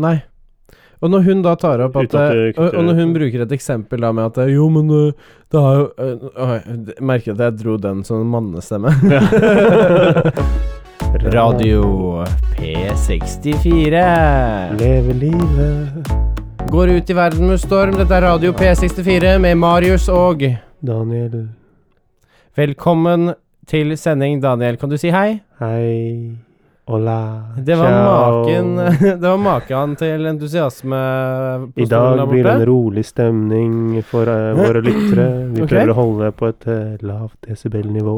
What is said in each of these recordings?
Nei. Og når hun da tar opp at, at eh, og, og når hun bruker et eksempel da med at eh, Jo, men eh, det har jo øh, merker at jeg dro den som en mannestemme. Radio P64. Leve livet. Går ut i verden med storm. Dette er Radio P64 med Marius og Daniel. Velkommen til sending, Daniel. Kan du si hei? Hei. Hola. Det var Ciao. maken Det var maken til entusiasme I dag blir det en rolig stemning for uh, våre lyttere. Vi okay. prøver å holde det på et uh, lavt desibelnivå.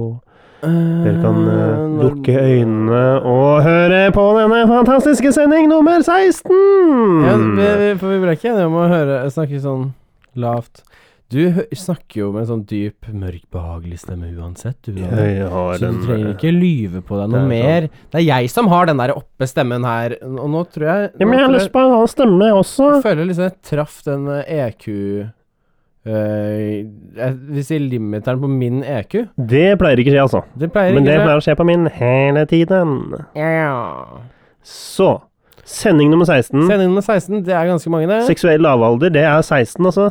Dere kan eh, Eh, lukke øynene og høre på denne fantastiske sending nummer 16! Ja, vi, vi, for vi ble ikke enige om å høre snakke sånn lavt. Du snakker jo med en sånn dyp, mørk, behagelig stemme uansett, du. Daniel. Jeg har Så du trenger eh, ikke lyve på deg noe er mer. Det er jeg som har den der oppe stemmen her, og nå tror jeg Ja, men jeg har lyst på en annen stemme også. Jeg føler liksom jeg traff den eh, EQ eh, Jeg sier limiteren på min EQ. Det pleier ikke å skje, altså. Det pleier Men det ikke pleier å skje på min hele tiden. Ja. Så Sending nummer 16. Sending nummer 16, det er ganske mange, det. Seksuell lavalder, det er 16, altså.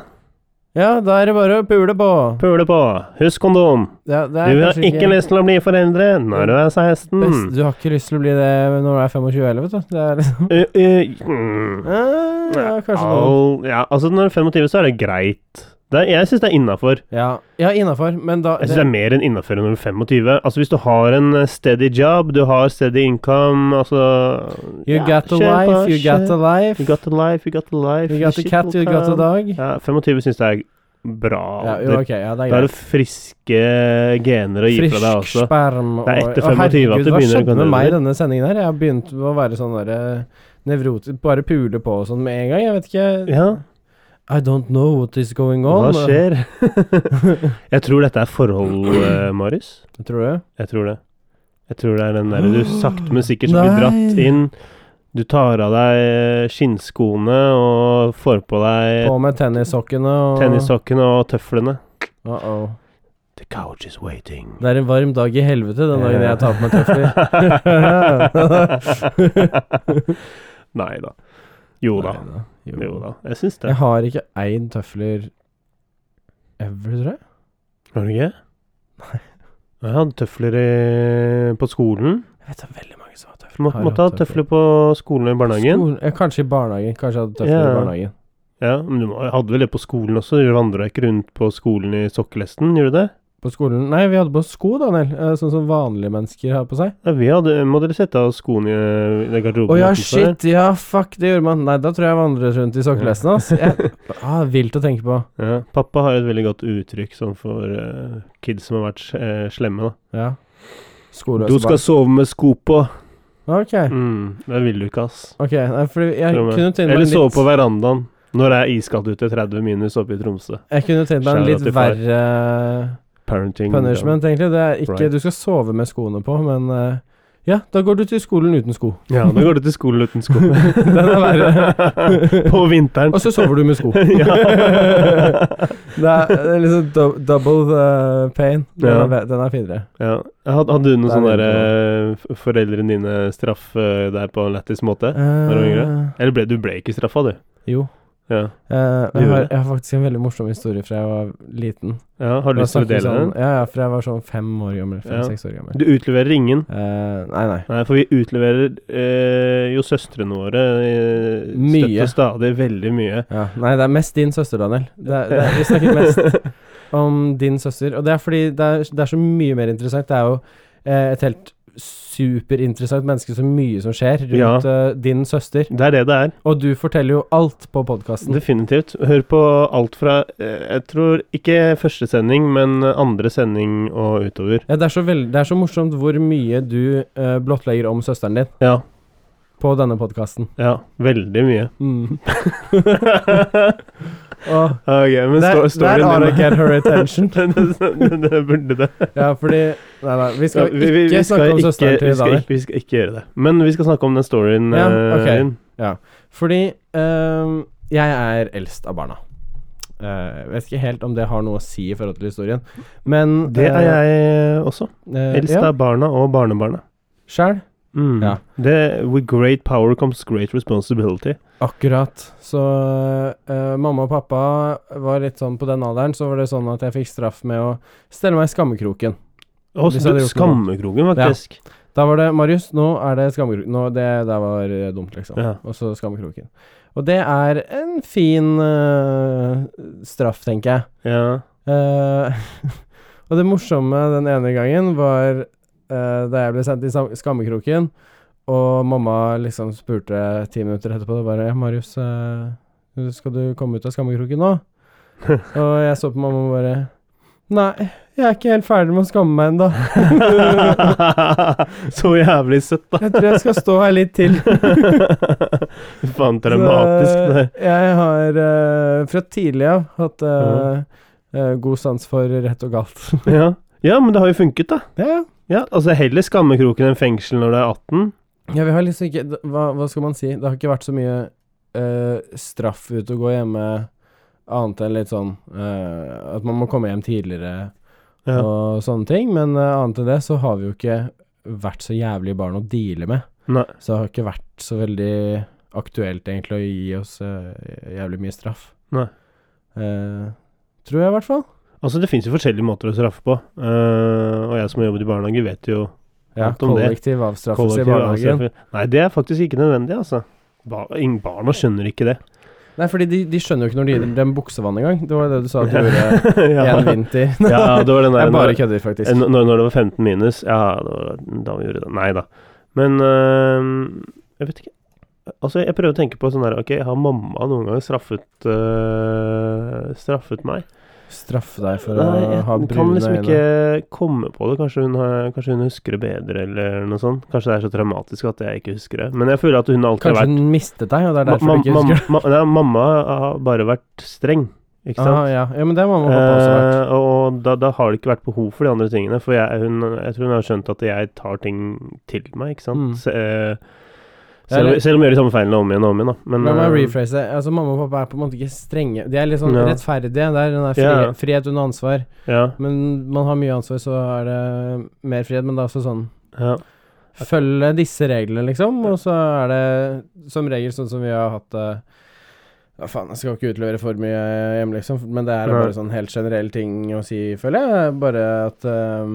Ja, da er det bare å pule på. Pule på. Husk kondom. Ja, det Du har ikke lyst til å bli foreldre når du er 16. best. Du har ikke lyst til å bli det når du er 25 heller, vet du. Det er liksom Uh, uh, mm. ja, ja, kanskje noe. Ja, altså når du er 25, så er det greit. Det er, jeg syns det er innafor. Ja, ja innafor, men da Jeg syns det er mer enn innafor når du er 25. Altså Hvis du har en eh, steady job, du har steady income, altså You ja, got a på, life, you got a life. You got a life, you got a life. You got a cat, you got a dog. Ja, 25 syns jeg er bra. Ja, jo, Det- ja, det Da er er greit. det friske gener å gi fra deg Frisk også. sperm og Det er etter Å, 25 at herregud, det Hva begynner å skjedde med meg i denne sendingen her? Jeg har begynt å være sånn derre nevrotisk Bare pule på og sånn med en gang. Jeg vet ikke Ja, I don't know what is going on. hva skjer? jeg tror dette er forhold, Marius. Marius. Tror det. Jeg tror det. Jeg tror det er den derre du sakte, men sikkert blir dratt inn. Du tar av deg eh, skinnskoene og får på deg På med tennissokkene og tennissokkene og tøflene. Uh -oh. The couch is waiting. Det er en varm dag i helvete den dagen jeg tar på meg tøfler. Nei da. Jo da. Neida, Jo da. Jeg syns det. Jeg har ikke eid tøfler ever, tror jeg. Har du ikke? Nei. Jeg hadde tøfler i, på skolen. Jeg vet det er veldig mange som har tøfler. Må, Har måtte ha tøfler på skolen og i barnehagen. Skolen, ja, kanskje i barnehagen. Kanskje jeg hadde tøfler Ja. i barnehagen. Ja, men du hadde vel det på skolen også? Du vandra ikke rundt på skolen i sokkelesten, gjorde du det? På skolen Nei, vi hadde på sko, Daniel. eh, Sånn som vanlige mennesker har på seg. Ja, vi hadde, må dere sette av skoene i, garderoben. Å ja, shit. Ja, fuck, det gjorde man. Nei, da tror jeg jeg vandret rundt i sokkelesten, hans. Altså. ah, vilt å tenke på. Ja, pappa har et veldig godt uttrykk sånn for uh, kids som har vært uh, slemme, da. Ja. Skoløse Du skal sove med sko på. Ok. Mm, det vil du ikke, ass. Ok, nei, fordi jeg Tror kunne tenkt meg Eller sove på verandaen når det er iskaldt ute, 30 minus oppe i Tromsø. Jeg kunne tenkt meg en litt verre Parenting. punishment, egentlig. Det er ikke Right. Du skal sove med skoene på, men uh, ja, da går du til skolen uten sko. Ja, da går du til skolen uten sko. Den er verre. på vinteren. Og så sover du med sko. Ja. det, er, liksom do double pain. Den, Ja. er, den er finere. Ja. Hadde, hadde du noen sånne der, eh, foreldrene dine straff eh, der på en lættis måte? du var yngre? Eh, Eller ble du ble ikke straffa, du? jo. Ja. Uh, jeg, har, jeg har faktisk en veldig morsom historie fra jeg var liten. ja har du lyst til å dele sånn, den? Ja, ja, for jeg var sånn fem år gammel. Fem-seks år gammel. Du utleverer ingen? Uh, nei, nei. Nei, for vi utleverer uh, jo søstrene våre eh, Mye. støtt og stadig veldig mye. Ja, nei, det er mest din søster, Daniel. Det er, det er, vi snakker mest om din søster. Og det er fordi det er, det er så mye mer interessant. Det er jo eh, et helt superinteressant menneske, så mye som skjer rundt eh, din søster. Det er det det er. Og du forteller jo alt på podkasten. Definitivt. Hør på alt fra eh, Jeg tror ikke første sending, men andre sending og utover. Ja, det er, så veld, det er så morsomt hvor mye du uh, blottlegger om søsteren din Ja. på denne podkasten. Ja. Veldig mye. Mm. Åh, Ok, men der, der har jeg get her attention. det, burde det. Ja, fordi Nei, nei, vi skal Ja, vi- vi- ikke vi skal snakke om søsteren til skal, Daniel. vi skal ikke gjøre det. Men vi skal snakke om den storyen. Ja, okay. din. Ja, Fordi um, jeg er eldst av barna. Eh, Jeg vet ikke helt om det har noe å si i forhold til historien, men Det er jeg også. Eldst Eldst ja, av barna og barnebarna. Sjæl. Mm. Ja. Det, with great power comes great responsibility. Akkurat. Så uh, mamma og pappa var litt sånn på den alderen, så var det sånn at jeg fikk straff med å stelle meg i skammekroken. Noe skammekroken, faktisk. Da var det Marius, nå er det skammekroken. Nå, det der var eh, dumt, liksom. Ja. Og så skammekroken. Og det er en fin uh, straff, tenker jeg. Ja. Uh, og det morsomme den ene gangen var eh, da jeg ble sendt i skammekroken, og mamma liksom spurte ti minutter etterpå det bare 'Marius, eh, skal du komme ut av skammekroken nå?' og jeg så på mamma og bare 'Nei, jeg er ikke helt ferdig med å skamme meg ennå. Så jævlig søtt, da. Jeg tror jeg skal stå her litt til'. Faen dramatisk, det jeg har uh, fra tidlig av hatt eh, uh, god sans for rett og galt. Ja. ja, men det har jo funket, da. ja. Ja, altså Heller skammekroken enn fengsel når du er 18. Ja, vi har liksom ikke Hva, hva skal man si? Det har ikke vært så mye eh, straff ute å gå hjemme, annet enn litt sånn eh, At man må komme hjem tidligere Ja. og sånne ting. Men eh, annet enn det så har vi jo ikke vært så jævlige barn å deale med. Nei. Så det har ikke vært så veldig aktuelt egentlig å gi oss jævlig mye straff. Nei. Tror jeg i hvert fall. Altså, det fins jo forskjellige måter å straffe på. Uh, og jeg som har jobbet i barnehage, vet jo Ja, Alt om det. kollektiv avstraffelse i barnehagen. avstraffing. Nei, det er faktisk ikke nødvendig, altså. Ba ing- barna skjønner ikke det. Nei, fordi de, de skjønner jo ikke når de gir dem buksevann engang. Det var det du sa at du gjorde ja. en vinter. ja, det var den der Jeg bare kødder, faktisk. eh, når, når det var 15 minus. Ja, det var da vi gjorde det. Nei da. Men uh, jeg vet ikke. Altså, jeg prøver å tenke på sånn her Ok, har mamma noen gang straffet eh, Straffet meg? Straffe deg for Nei, å ha jeg brune kan liksom øyne. ikke komme på det. Kanskje hun, har, kanskje hun husker det bedre, eller noe sånt. Kanskje det er så traumatisk at jeg ikke husker det. Men jeg føler at hun alltid Kanskje har vært Kanskje hun mistet deg, og det er Ma- derfor du ikke husker det? ma- nei, mamma har bare vært streng, ikke sant? Ah, ja. ja, men det har mamma pappa også vært. Eh, og da, da har det ikke vært behov for de andre tingene. For jeg, hun, jeg tror hun har skjønt at jeg tar ting til meg, ikke sant. Mm. Så, eh, selv, selv om vi gjør de samme feilene om igjen og om igjen, da. Men, La meg eh, rephrase. Altså, mamma og pappa er på en måte ikke strenge. De er litt sånn Ja. rettferdige. Det er den der fri, Ja. frihet under ansvar. ja, Men man har mye ansvar, så er det mer frihet. Men det er også sånn ja. Følge disse reglene, liksom. Og så er det som regel sånn som vi har hatt det Hva faen, jeg skal ikke utlevere for mye hjemme, liksom. Men det er bare sånn helt generell ting å si, føler jeg. Bare at uh,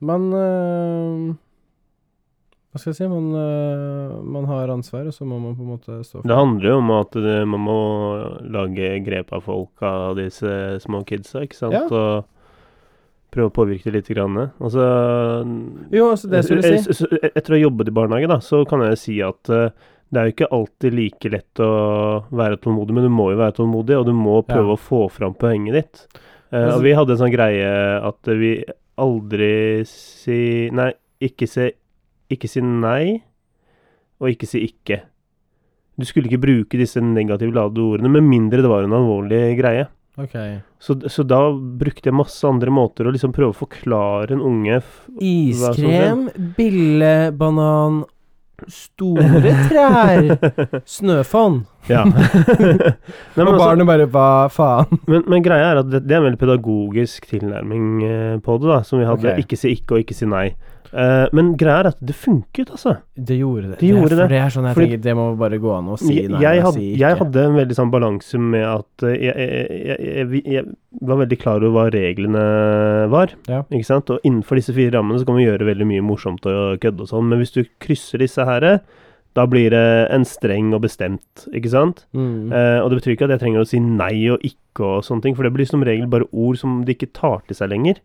man eh, Hva skal jeg si? Man, eh, man har ansvar, og så må man på en måte stå for Det Det handler jo om at man må lage grep av folk av disse små kidsa, ikke sant? Ja. Og prøve å påvirke det lite grann. Altså Jo, altså det skulle jeg si. Etter å ha jobbet i barnehage, da, så kan jeg si at eh, det er jo ikke alltid like lett å være tålmodig, men du må jo være tålmodig, og du må prøve Ja. å få fram poenget ditt. Uh, og vi hadde en sånn greie at vi aldri si Nei, ikke si, ikke si nei, og ikke si ikke. Du skulle ikke bruke disse negativt ladede ordene, med mindre det var en alvorlig greie. Ok. Så, så da brukte jeg masse andre måter å liksom prøve å forklare en unge Iskrem, billebanan, store trær, snøfonn. Ja. Nei, men, og altså, barnet bare hva faen? men, men greia er at det, det er en veldig pedagogisk tilnærming eh, på det, da, som vi hadde. Okay. Ikke si ikke og ikke si nei. Uh, men greia er at det funket, altså. Det gjorde det. Det gjorde det. For det er sånn jeg Fordi- tenker, det må bare gå an å si jeg, nei jeg, hadde, si jeg hadde en veldig sånn balanse med at eh, jeg, jeg var veldig klar over hva reglene var. Ja. Ikke sant? Og innenfor disse fire rammene så kan vi gjøre veldig mye morsomt og kødde og sånn, men hvis du krysser disse her, da blir det en streng og bestemt, ikke sant? Mm. Eh, og det betyr ikke at jeg trenger å si nei og ikke og sånne ting, for det blir som regel bare ord som de ikke tar til seg lenger.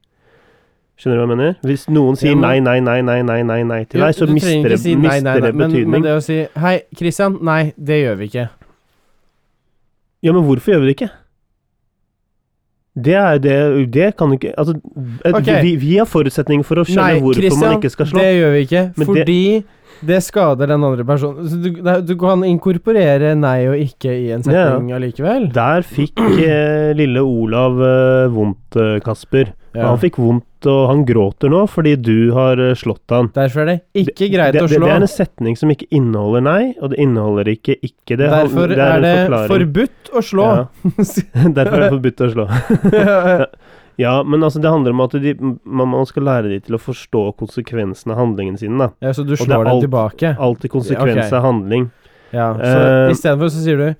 Skjønner du hva jeg mener? Hvis noen sier Ja, men- nei, nei, nei, nei, nei, nei, nei til deg, så mister det, si nei, mister nei, nei, det men, betydning. men det å si Hei, Christian. Nei, det gjør vi ikke. Ja, men hvorfor gjør vi det ikke? Det er det Det kan ikke Altså, okay. Vi, vi har forutsetninger for å skjønne Nei, hvorfor Christian, man ikke skal slå. det gjør vi ikke. Men fordi det, skader den andre personen. Så du, du kan inkorporere nei og ikke i en Ja. setning allikevel. Der fikk eh, lille Olav eh, vondt, eh, Kasper. Ja. Han fikk vondt, og han gråter nå fordi du har eh, slått han. Derfor er det ikke greit det, å slå. det er en setning som ikke inneholder nei, og det inneholder ikke ikke. Det, Derfor det er, er det forbudt å slå. Ja. Derfor er det forbudt å slå. Ja, men altså det handler om at de, man, man skal lære dem til å forstå konsekvensene av handlingene sine. da. Ja, så du slår dem alt- tilbake? Alltid konsekvens Ja, okay. av handling. Ja, så uh, istedenfor så sier du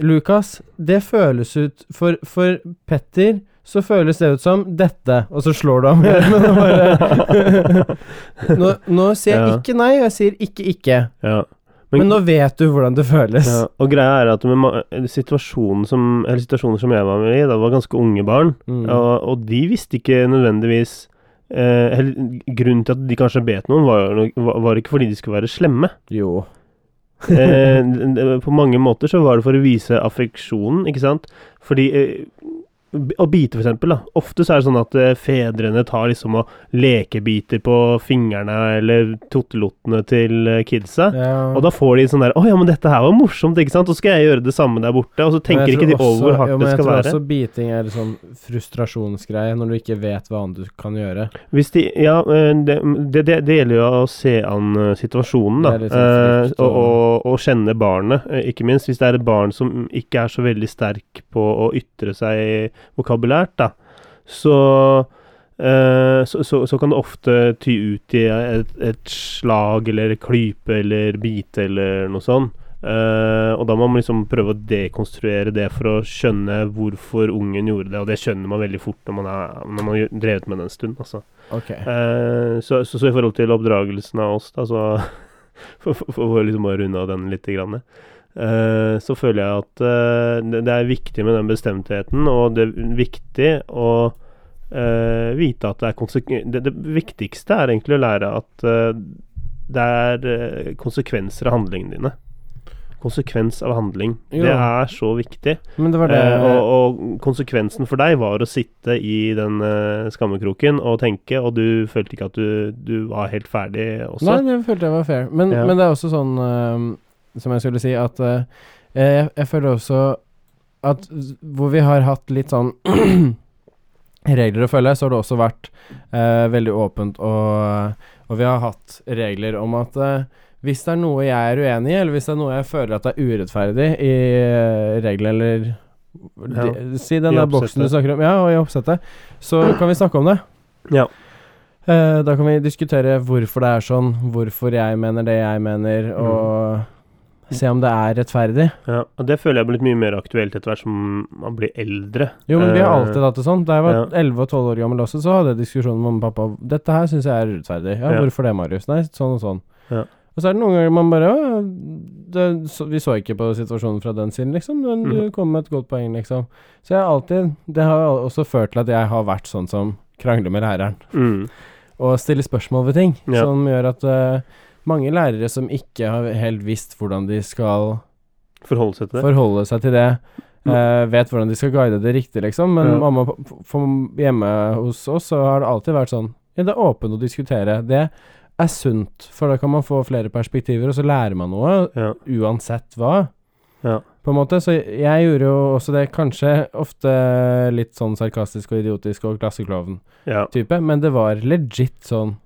Lukas, det føles ut For, for Petter så føles det ut som dette, og så slår du ham i armen nå, nå sier jeg Ja. ikke nei, og jeg sier ikke ikke. Ja. Men, nå vet du hvordan det føles. Ja, og greia er at med situasjonen som, eller situasjoner som jeg var med i, da var ganske unge barn, Mm. og, og de visste ikke nødvendigvis eh, Grunnen til at de kanskje bet noen, var, var, ikke fordi de skulle være slemme. Jo. Eh, på mange måter så var det for å vise affeksjonen, ikke sant? Fordi eh, Å bite, for eksempel. Da. Ofte så er det sånn at eh, fedrene tar liksom og lekebiter på fingrene eller tottelottene til eh, kidsa. Ja. Og da får de sånn der Å ja, men dette her var morsomt, ikke sant? Så skal jeg gjøre det samme der borte. Og så tenker ikke de over hvor hardt jo, men det skal Jeg tror også biting er en sånn frustrasjonsgreie, når du ikke vet hva annet du kan gjøre. Hvis de Ja, eh, det, det, det, det gjelder jo å se an situasjonen, da. Sånn Eh, og, og- og, og kjenne barnet, ikke minst. Hvis det er et barn som ikke er så veldig sterk på å ytre seg vokabulært, da, så eh, så, så, så kan det ofte ty ut i et, et slag eller klype eller bite eller noe sånt. Eh, og da må man liksom prøve å dekonstruere det for å skjønne hvorfor ungen gjorde det, og det skjønner man veldig fort når man, er, når man har drevet med det en stund. Altså. Okay. Eh, så, så, så i forhold til oppdragelsen av oss, da, så For, for, for å liksom å runde av den litt, grann, eh, så føler jeg at eh, det, er viktig med den bestemtheten, og det er viktig å eh, vite at det er konsek det, viktigste er egentlig å lære at eh, det er eh, konsekvenser av handlingene dine. Konsekvens av handling. Jo. Det er så viktig. Men det var det Eh, og, og konsekvensen for deg var å sitte i den eh, skammekroken og tenke, og du følte ikke at du, du var helt ferdig også. Nei, det følte jeg var fair. Men, Ja. men det er også sånn Som jeg skulle si, at uh, jeg, jeg føler også at hvor vi har hatt litt sånn regler å følge, så har det også vært uh, veldig åpent, og, og vi har hatt regler om at uh, hvis det er noe jeg er uenig i, eller hvis det er noe jeg føler at det er urettferdig i uh, reglene, eller Ja. de, Si den der boksen du snakker om, ja, og i oppsettet, så kan vi snakke om det. Ja. Uh, da kan vi diskutere hvorfor det er sånn, hvorfor jeg mener det jeg mener, Mm. Og se om det er rettferdig. Ja, og det føler jeg er blitt mye mer aktuelt etter hvert som man blir eldre. Jo, men vi har Eh, alltid hatt det sånn. Da jeg var ja. 11 og 12 år gammel også, så hadde jeg diskusjon med mamma og pappa. Dette her syns jeg er urettferdig. Ja, Ja. hvorfor det, Marius? Nei, sånn og sånn. Ja. Og så er det noen ganger man bare det, så, Vi så ikke på situasjonen fra den siden, liksom. Men du Mhm. kom med et godt poeng, liksom. Så jeg har alltid Det har også ført til at jeg har vært sånn som krangler med læreren. Mm. og stiller spørsmål ved ting. Ja. Som gjør at eh, mange lærere som ikke har helt visst hvordan de skal Forholde seg til det. forholde seg til det, Uh, vet hvordan de skal guide det riktig, liksom. Men Ja. mamma hjemme hos oss så har det alltid vært sånn Ja, det er åpent å diskutere. Det er sunt, for da kan man få flere perspektiver, og så lærer man noe Ja. uansett hva. Ja. På en måte, så jeg gjorde jo også det kanskje ofte litt sånn sarkastisk og idiotisk og klassekloven-type, men det var legit sånn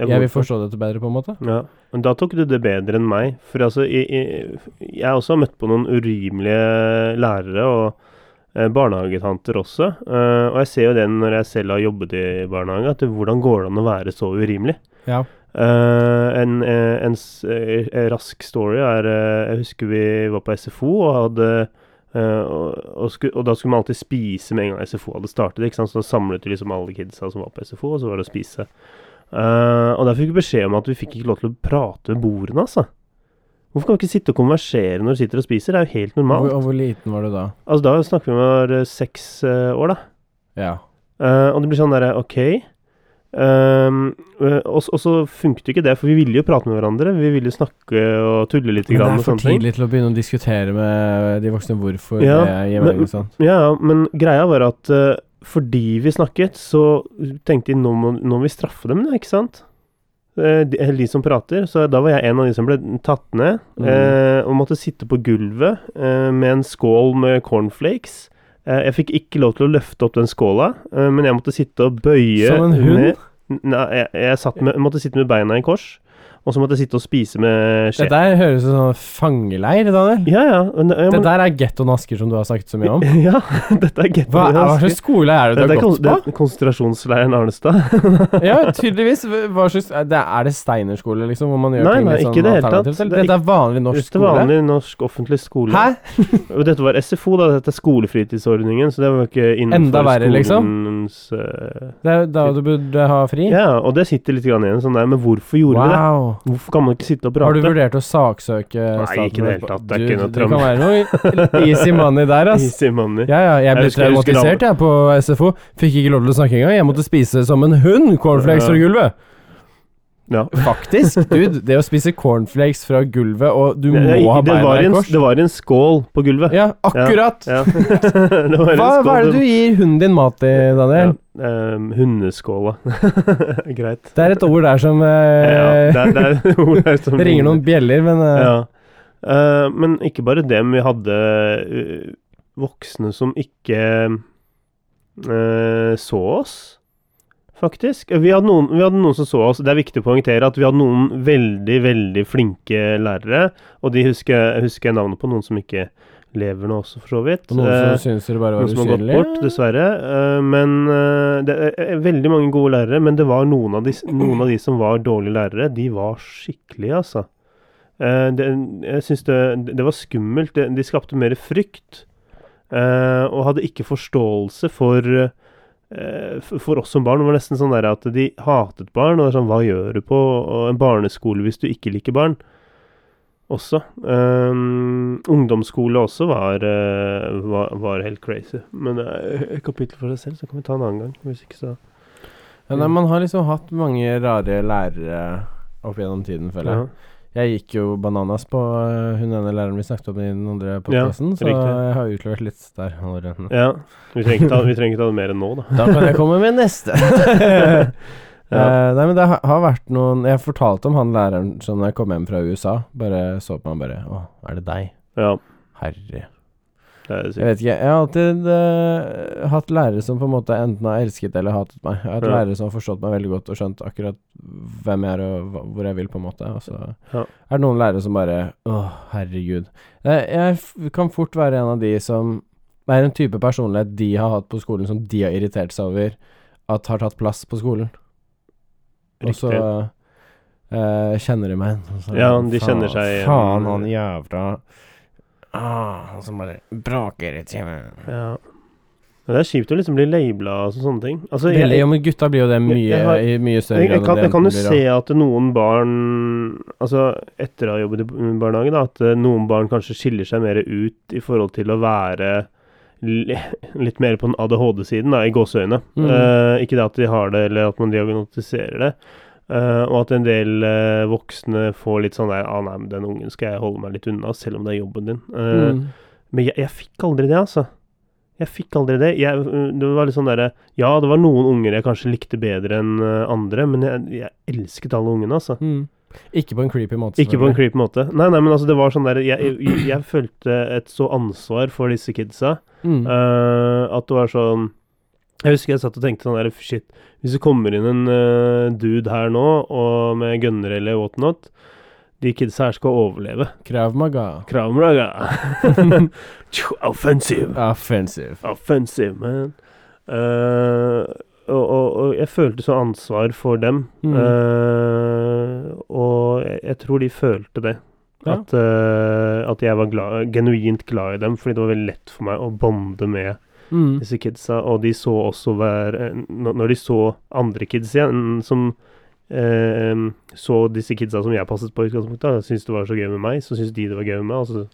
Jeg Jeg vil forstå dette bedre, på en måte. Ja, men da tok du det bedre enn meg. For altså, jeg, jeg, jeg har også møtt på noen urimelige lærere, og eh, barnehagetanter også. Eh, og jeg ser jo det når jeg selv har jobbet i barnehage, at det, hvordan går det an å være så urimelig? Ja. Eh, en en, en eh, rask story er eh, Jeg husker vi var på SFO og hadde Uh, og, og, sku, og da skulle man alltid spise med en gang SFO hadde startet. Ikke sant? Så da samlet vi liksom alle kidsa som var på SFO, og så var det å spise. Eh, og der fikk vi beskjed om at vi fikk ikke lov til å prate ved bordene, altså. Hvorfor kan vi ikke sitte og konversere når du sitter og spiser? Det er jo helt Hvor, normalt. og hvor liten var du da? Altså Da snakker vi om å var seks uh, år, da. Ja. Uh, og det blir sånn derre OK. Eh, og, og så funket jo ikke det, for vi ville jo prate med hverandre. Vi ville snakke og tulle litt. Men det er for tidlig til å begynne å diskutere med de voksne hvorfor Ja, det gir men- mening sånn. Ja, men greia var at eh, fordi vi snakket, så tenkte de nå må, nå må vi straffe dem, ikke sant? Eh, de, de som prater. Så da var jeg en av de som ble tatt ned, Mm. eh, og måtte sitte på gulvet eh, med en skål med cornflakes. Eh, jeg fikk ikke lov til å løfte opp den skåla, eh, men jeg måtte sitte og bøye Som en hund? Med, nei, jeg, jeg satt med, måtte sitte med beina i kors. Og så måtte jeg sitte og spise med skje. Det der høres ut som fangeleir, Daniel. Ja, ja. Men, ja, Det men, der er gettoen Asker som du har snakket så mye om. ja, dette er getto. Hva, hva slags skole er det du har gått kon- det er konsentrasjonsleiren Arnestad. Ja, tydeligvis. Hva slags det, er det Steinerskole, liksom? Hvor man gjør Nei, ting nei, litt sånn alternativt? Eller? Det Dette er vanlig norsk Dette er skole? vanlig norsk offentlig skole. Hæ? Dette var SFO, da. Dette er skolefritidsordningen, så det var ikke innenfor Enda verre, liksom? skolens eh, Det er da du burde ha fri? Ja, og det sitter litt grann igjen sånn der, men hvorfor gjorde vi det? Hvorfor kan man ikke sitte og prate? Har du vurdert å saksøke Nei, ikke i det hele tatt. Det er Du, ikke noe Det kan være noe easy money der, ass. Easy money. Ja, ja, jeg ble jeg husker traumatisert jeg på SFO. Fikk ikke lov til å snakke engang. Jeg måtte spise som en hund cornflakes fra gulvet. Ja. Faktisk, dude. Det å spise cornflakes fra gulvet, og du må Det- ha beina i kors det var en skål på gulvet. Ja, akkurat! Ja. Hva, skål hva er det du gir hunden din mat i, Daniel? Ehm, hundeskåla. Greit. Det er et ord der som uh, Ja, det, er- det er ord der som ringer noen bjeller, men uh, Ja. Eh, men ikke bare det, men vi hadde voksne som ikke så oss, faktisk. Vi hadde, noen, vi hadde noen som så oss. Det er viktig å poengtere at vi hadde noen veldig, veldig flinke lærere, og de husker, husker jeg navnet på, noen som ikke lever nå også, for så vidt. og noen Eh, som syns dere bare var noen som har gått bort, dessverre. Eh, men eh, det er er veldig mange gode lærere. Men det var noen av de, noen av de som var dårlige lærere. De var skikkelige, altså. Eh, det, jeg syns det, det var skummelt. De skapte mer frykt. eh, og hadde ikke forståelse for eh, for- For oss som barn var det nesten sånn der at de hatet barn. Og det er sånn, hva gjør du på en barneskole hvis du ikke liker barn? Også. Um, ungdomsskole også var, eh, var, var helt crazy. Men det er et kapittel for seg selv, så kan vi ta en annen gang. Hvis ikke så Ja, nei, man har liksom hatt mange rare lærere opp gjennom tiden, føler jeg. ja. Jeg gikk jo bananas på øh, hun ene læreren vi snakket om i den andre podkasten, så jeg har utlevert litt der ja. Vi trenger ikke ta, vi trenger ikke ta det mer enn nå, da. Da kan jeg komme med neste. Ja. Eh, nei, men det har, har vært noen Jeg fortalte om han læreren som da jeg kom hjem fra USA, bare så på meg bare Å, er det deg? Ja, Herre. Det si. Jeg vet ikke. Jeg har alltid uh, hatt lærere som på en måte enten har elsket eller hatet meg. Jeg har hatt Ja. lærere som har forstått meg veldig godt og skjønt akkurat hvem jeg er og hvor jeg vil, på en måte. Og så Ja. er det noen lærere som bare Å, herregud. Jeg, jeg kan fort være en av de som Det er en type personlighet de har hatt på skolen som de har irritert seg over at har tatt plass på skolen. Og så Riktig. eh, kjenner de meg. igjen. Ja, de kjenner seg igjen. Faen, han jævla ah, Og så bare braker i timen. Ja. Men det er kjipt å liksom bli labela og sånne ting. Altså, Veldig, jeg, ja, men gutta blir jo det mye, jeg har- i mye større jeg, jeg, grad kan, jeg kan jo se at noen barn Altså etter å ha jobbet i barnehage, da, at eh, noen barn kanskje skiller seg mer ut i forhold til å være litt mer på den ADHD-siden, da, i gåseøyne. Mm. Uh, ikke det at de har det, eller at man diagnostiserer det. Eh, og at en del uh, voksne får litt sånn der ah, 'Nei, men den ungen skal jeg holde meg litt unna, selv om det er jobben din'. Uh, Mm. Men jeg, jeg fikk aldri det, altså. Jeg fikk aldri det. Jeg, det var litt sånn derre Ja, det var noen unger jeg kanskje likte bedre enn andre, men jeg, jeg elsket alle ungene, altså. Mm. Ikke på en creepy måte. Ikke på en creepy måte. Nei, nei, men altså, det var sånn derre jeg, jeg, følte et så ansvar for disse kidsa Mm. at det var sånn Jeg husker jeg satt og tenkte sånn der Shit, hvis det kommer inn en uh, dude her nå, og med gunner eller whatnot De kidsa her skal overleve. Krav Maga. Krav Maga. Offensive. Offensive. Offensive, man. Uh, og, og, og jeg følte så ansvar for dem. Mm. Uh, og jeg, jeg tror de følte det. Ja. At, at jeg var glad, genuint glad i dem, fordi det var veldig lett for meg å bonde med Mm. disse kidsa. Og de så også hver Når når de så andre kids igjen, som eh, så disse kidsa som jeg passet på i utgangspunktet, syntes det var så gøy med meg, så syntes de det var gøy med meg. Og så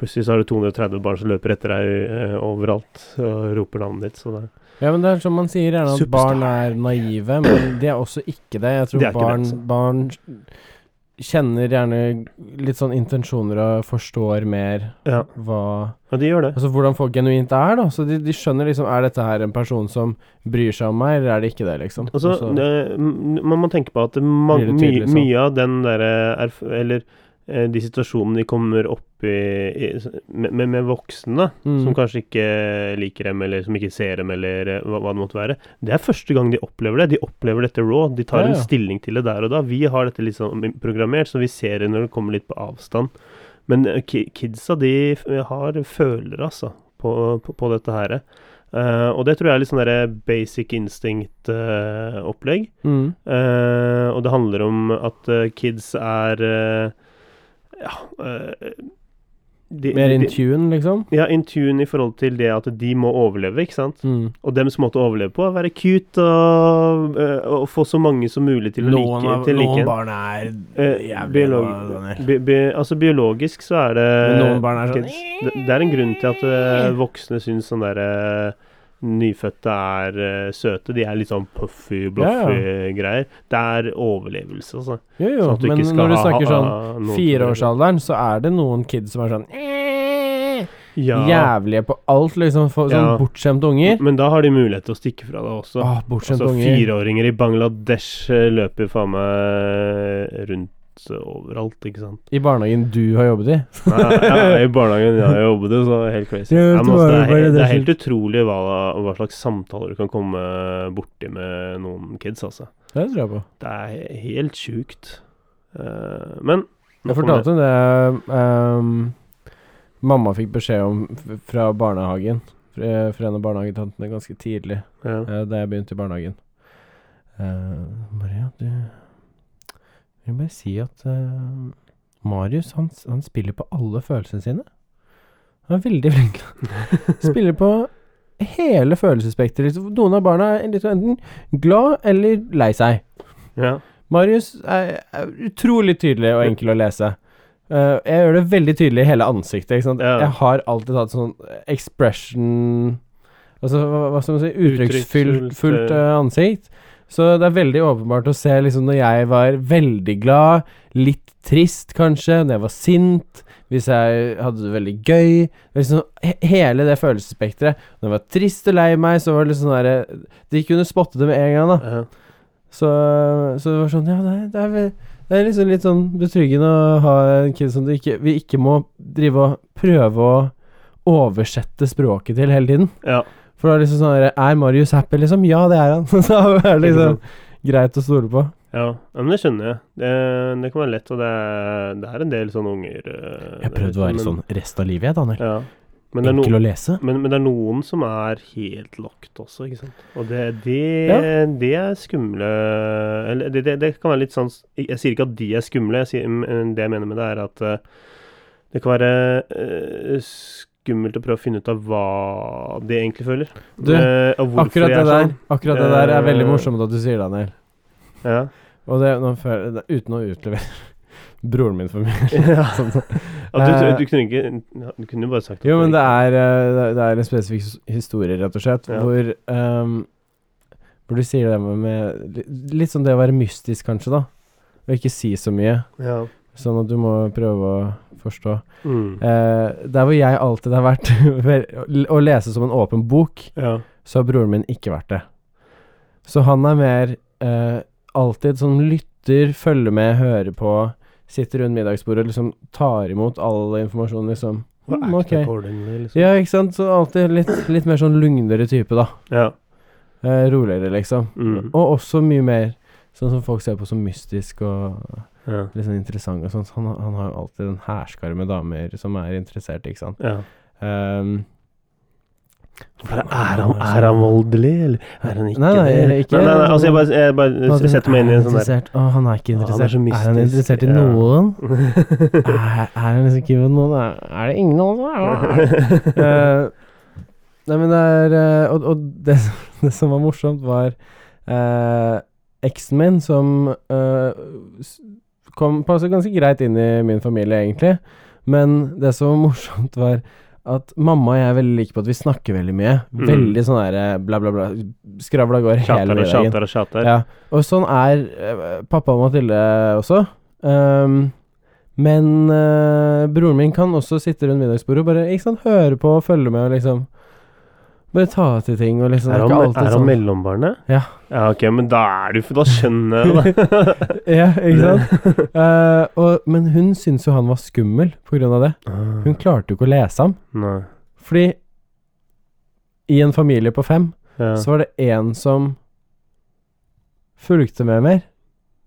plutselig så har du 230 barn som løper etter deg eh, overalt og roper navnet ditt. Så det Ja, men det er som man sier gjerne at Superstar. barn er naive, men de er også ikke det. Jeg tror De er ikke det, barn, altså. barn kjenner gjerne litt sånn intensjoner og forstår mer Ja, hva ja de gjør det. Altså hvordan folk genuint er, da. Så de, de skjønner liksom Er dette her en person som bryr seg om meg, eller er det ikke det, liksom? Altså, så- det, man må tenke på at man, tydelig, my, sånn? mye av den derre Eller eh, de situasjonene de kommer opp i, i med, med, voksne, Mm. som kanskje ikke liker dem, eller som ikke ser dem, eller eh, hva, hva det måtte være. Det er første gang de opplever det. De opplever dette raw. De tar Ja, ja. en stilling til det der og da. Vi har dette litt sånn programmert, så vi ser det når det kommer litt på avstand. Men eh, kidsa, de har følere, altså, på, på, på dette her. Uh, og det tror jeg er litt sånn derre basic instinct-opplegg. Mm. uh, og det handler om at kids er Ja de, Mer in tune, liksom? ja, in tune i forhold til det at de må overleve, ikke sant? Mm. Og dems måte å overleve på er å være cute og, eh, og få så mange som mulig til å Noen, like, av, til noen like barn er Eh, jævlig biolog-. Bi, bi, altså biologisk så er det Men noen barn er sånn det, det er en grunn til at eh, voksne syns sånn derre nyfødte er uh, søte. De er litt sånn puffy, bluffy greier. Det er overlevelse, altså. Jo, jo, Sånn men når du snakker ha- sånn fireårsalderen, så er det noen kids som er sånn eh, Ja. Jævlige på alt, liksom. For, sånn bortskjemte unger. Men da har de mulighet til å stikke fra det også. Ah, Altså. Fireåringer i Bangladesh eh, løper faen meg rundt overalt, ikke sant. I barnehagen du har jobbet i. Nei, ja, I barnehagen jeg har jobbet i, så er det helt crazy. Ja, Ja, men altså, det, er, helt, det er helt utrolig hva, hva slags samtaler du kan komme borti med noen kids, altså. Det tror jeg på. Det er helt sjukt. Uh, men Jeg fortalte det um, Mamma fikk beskjed om fra barnehagen. Fra fra en av barnehagetantene ganske tidlig ja. uh, da jeg begynte i barnehagen. Uh, Maria, du Jeg vil bare si at uh, Marius, han, han spiller på alle følelsene sine. Han er veldig flink. spiller på hele følelsesspekteret. Liksom. Noen av barna er sånn enten glad eller lei seg. ja. Marius er, er utrolig tydelig og enkel å lese. Uh, jeg gjør det veldig tydelig i hele ansiktet. Ja. Jeg har alltid hatt sånn expression Altså, hva, hva skal man si Uttrykksfullt uh, ansikt. Så det er veldig åpenbart å se liksom når jeg var veldig glad, litt trist kanskje, når jeg var sint, hvis jeg hadde det veldig gøy liksom, Hele det følelsesspekteret. Når jeg var trist og lei meg, så var det sånn derre De kunne spotte det med en gang, da. ja. Så, så det var sånn Ja, det er, det er, vel- det er liksom litt sånn betryggende å ha en kid som du ikke, vi ikke må drive og prøve å oversette språket til hele tiden. ja. For da er liksom sånn Er Marius happy, liksom? Ja, det er han. Så er det liksom greit å stole på. Ja, men det skjønner jeg. Det, det kan være lett, og det er, det er en del sånne unger eh, Jeg prøvde å være men- sånn resten av livet, jeg, Daniel. Ja. Men det, Enkel no, å lese. men, men det er noen som er helt locked også, ikke sant. Og det, det, Ja. det er skumle Eller det, det, kan være litt sånn Jeg sier ikke at de er skumle, jeg sier, det jeg mener med det, er at eh, det kan være eh, skummelt å prøve å finne ut av hva de egentlig føler. Du, Eh, Akkurat det er der sånn. Akkurat det der er veldig Eh, morsomt at du sier, Daniel. Ja. Og det, føler, uten å utlevere broren min for mye. ja. Sånn, Og du, Eh, du kunne ikke Du kunne jo bare sagt det. Jo, men det er, eh, det er- en spesifikk historie, rett og slett, Ja. hvor um, Hvor du sier det med, med Litt sånn det å være mystisk, kanskje, da. Og ikke si så mye. Ja. Sånn at du må prøve å forstå. Mm. Eh, der hvor jeg alltid har vært å lese som en åpen bok, ja. så har broren min ikke vært det. Så han er mer eh, alltid sånn lytter, følger med, hører på, sitter rundt middagsbordet og liksom tar imot all informasjon, liksom. Mm, ok. liksom. Ja, ikke sant. Så alltid litt, litt mer sånn lugnere type, da. Ja. Eh, roligere, liksom. Mm. Og også mye mer sånn som folk ser på som mystisk og ja. litt sånn interessant og sånn. Så Han, han har jo alltid en hærskare med damer som er interessert, ikke sant. ja. Um, Er han, er han voldelig, eller er han ikke Nei, nei, det? ikke- nei, nei, nei, altså jeg bare, jeg bare setter meg inn i en sånn der? Å, han er ikke interessert. han er er, han interessert i ja. noen? er, er han liksom ikke med noen? Er, det ingen andre? Eh, Nei, men det er uh, Og, og det, det som var morsomt, var uh, eksen min som eh, kom passet ganske greit inn i min familie, egentlig. Men det som var morsomt, var at mamma og jeg er veldig like på at vi snakker veldig mye. Mm. Veldig sånn der eh, bla, bla, bla. Skravla går hele dagen. tjater og tjater. Ja, og sånn er eh, pappa og Mathilde også. Um, men eh, broren min kan også sitte rundt middagsbordet og bare ikke sant, høre på og følge med og liksom Bare ta til ting og liksom Er han, er han mellombarnet? Ja. Ja, ok, men da er du Da skjønner jeg det. Ja, ikke sant? uh, og, men hun syntes jo han var skummel på grunn av det. Hun klarte jo ikke å lese ham. Nei. Fordi i en familie på fem Ja. så var det én som fulgte med mer,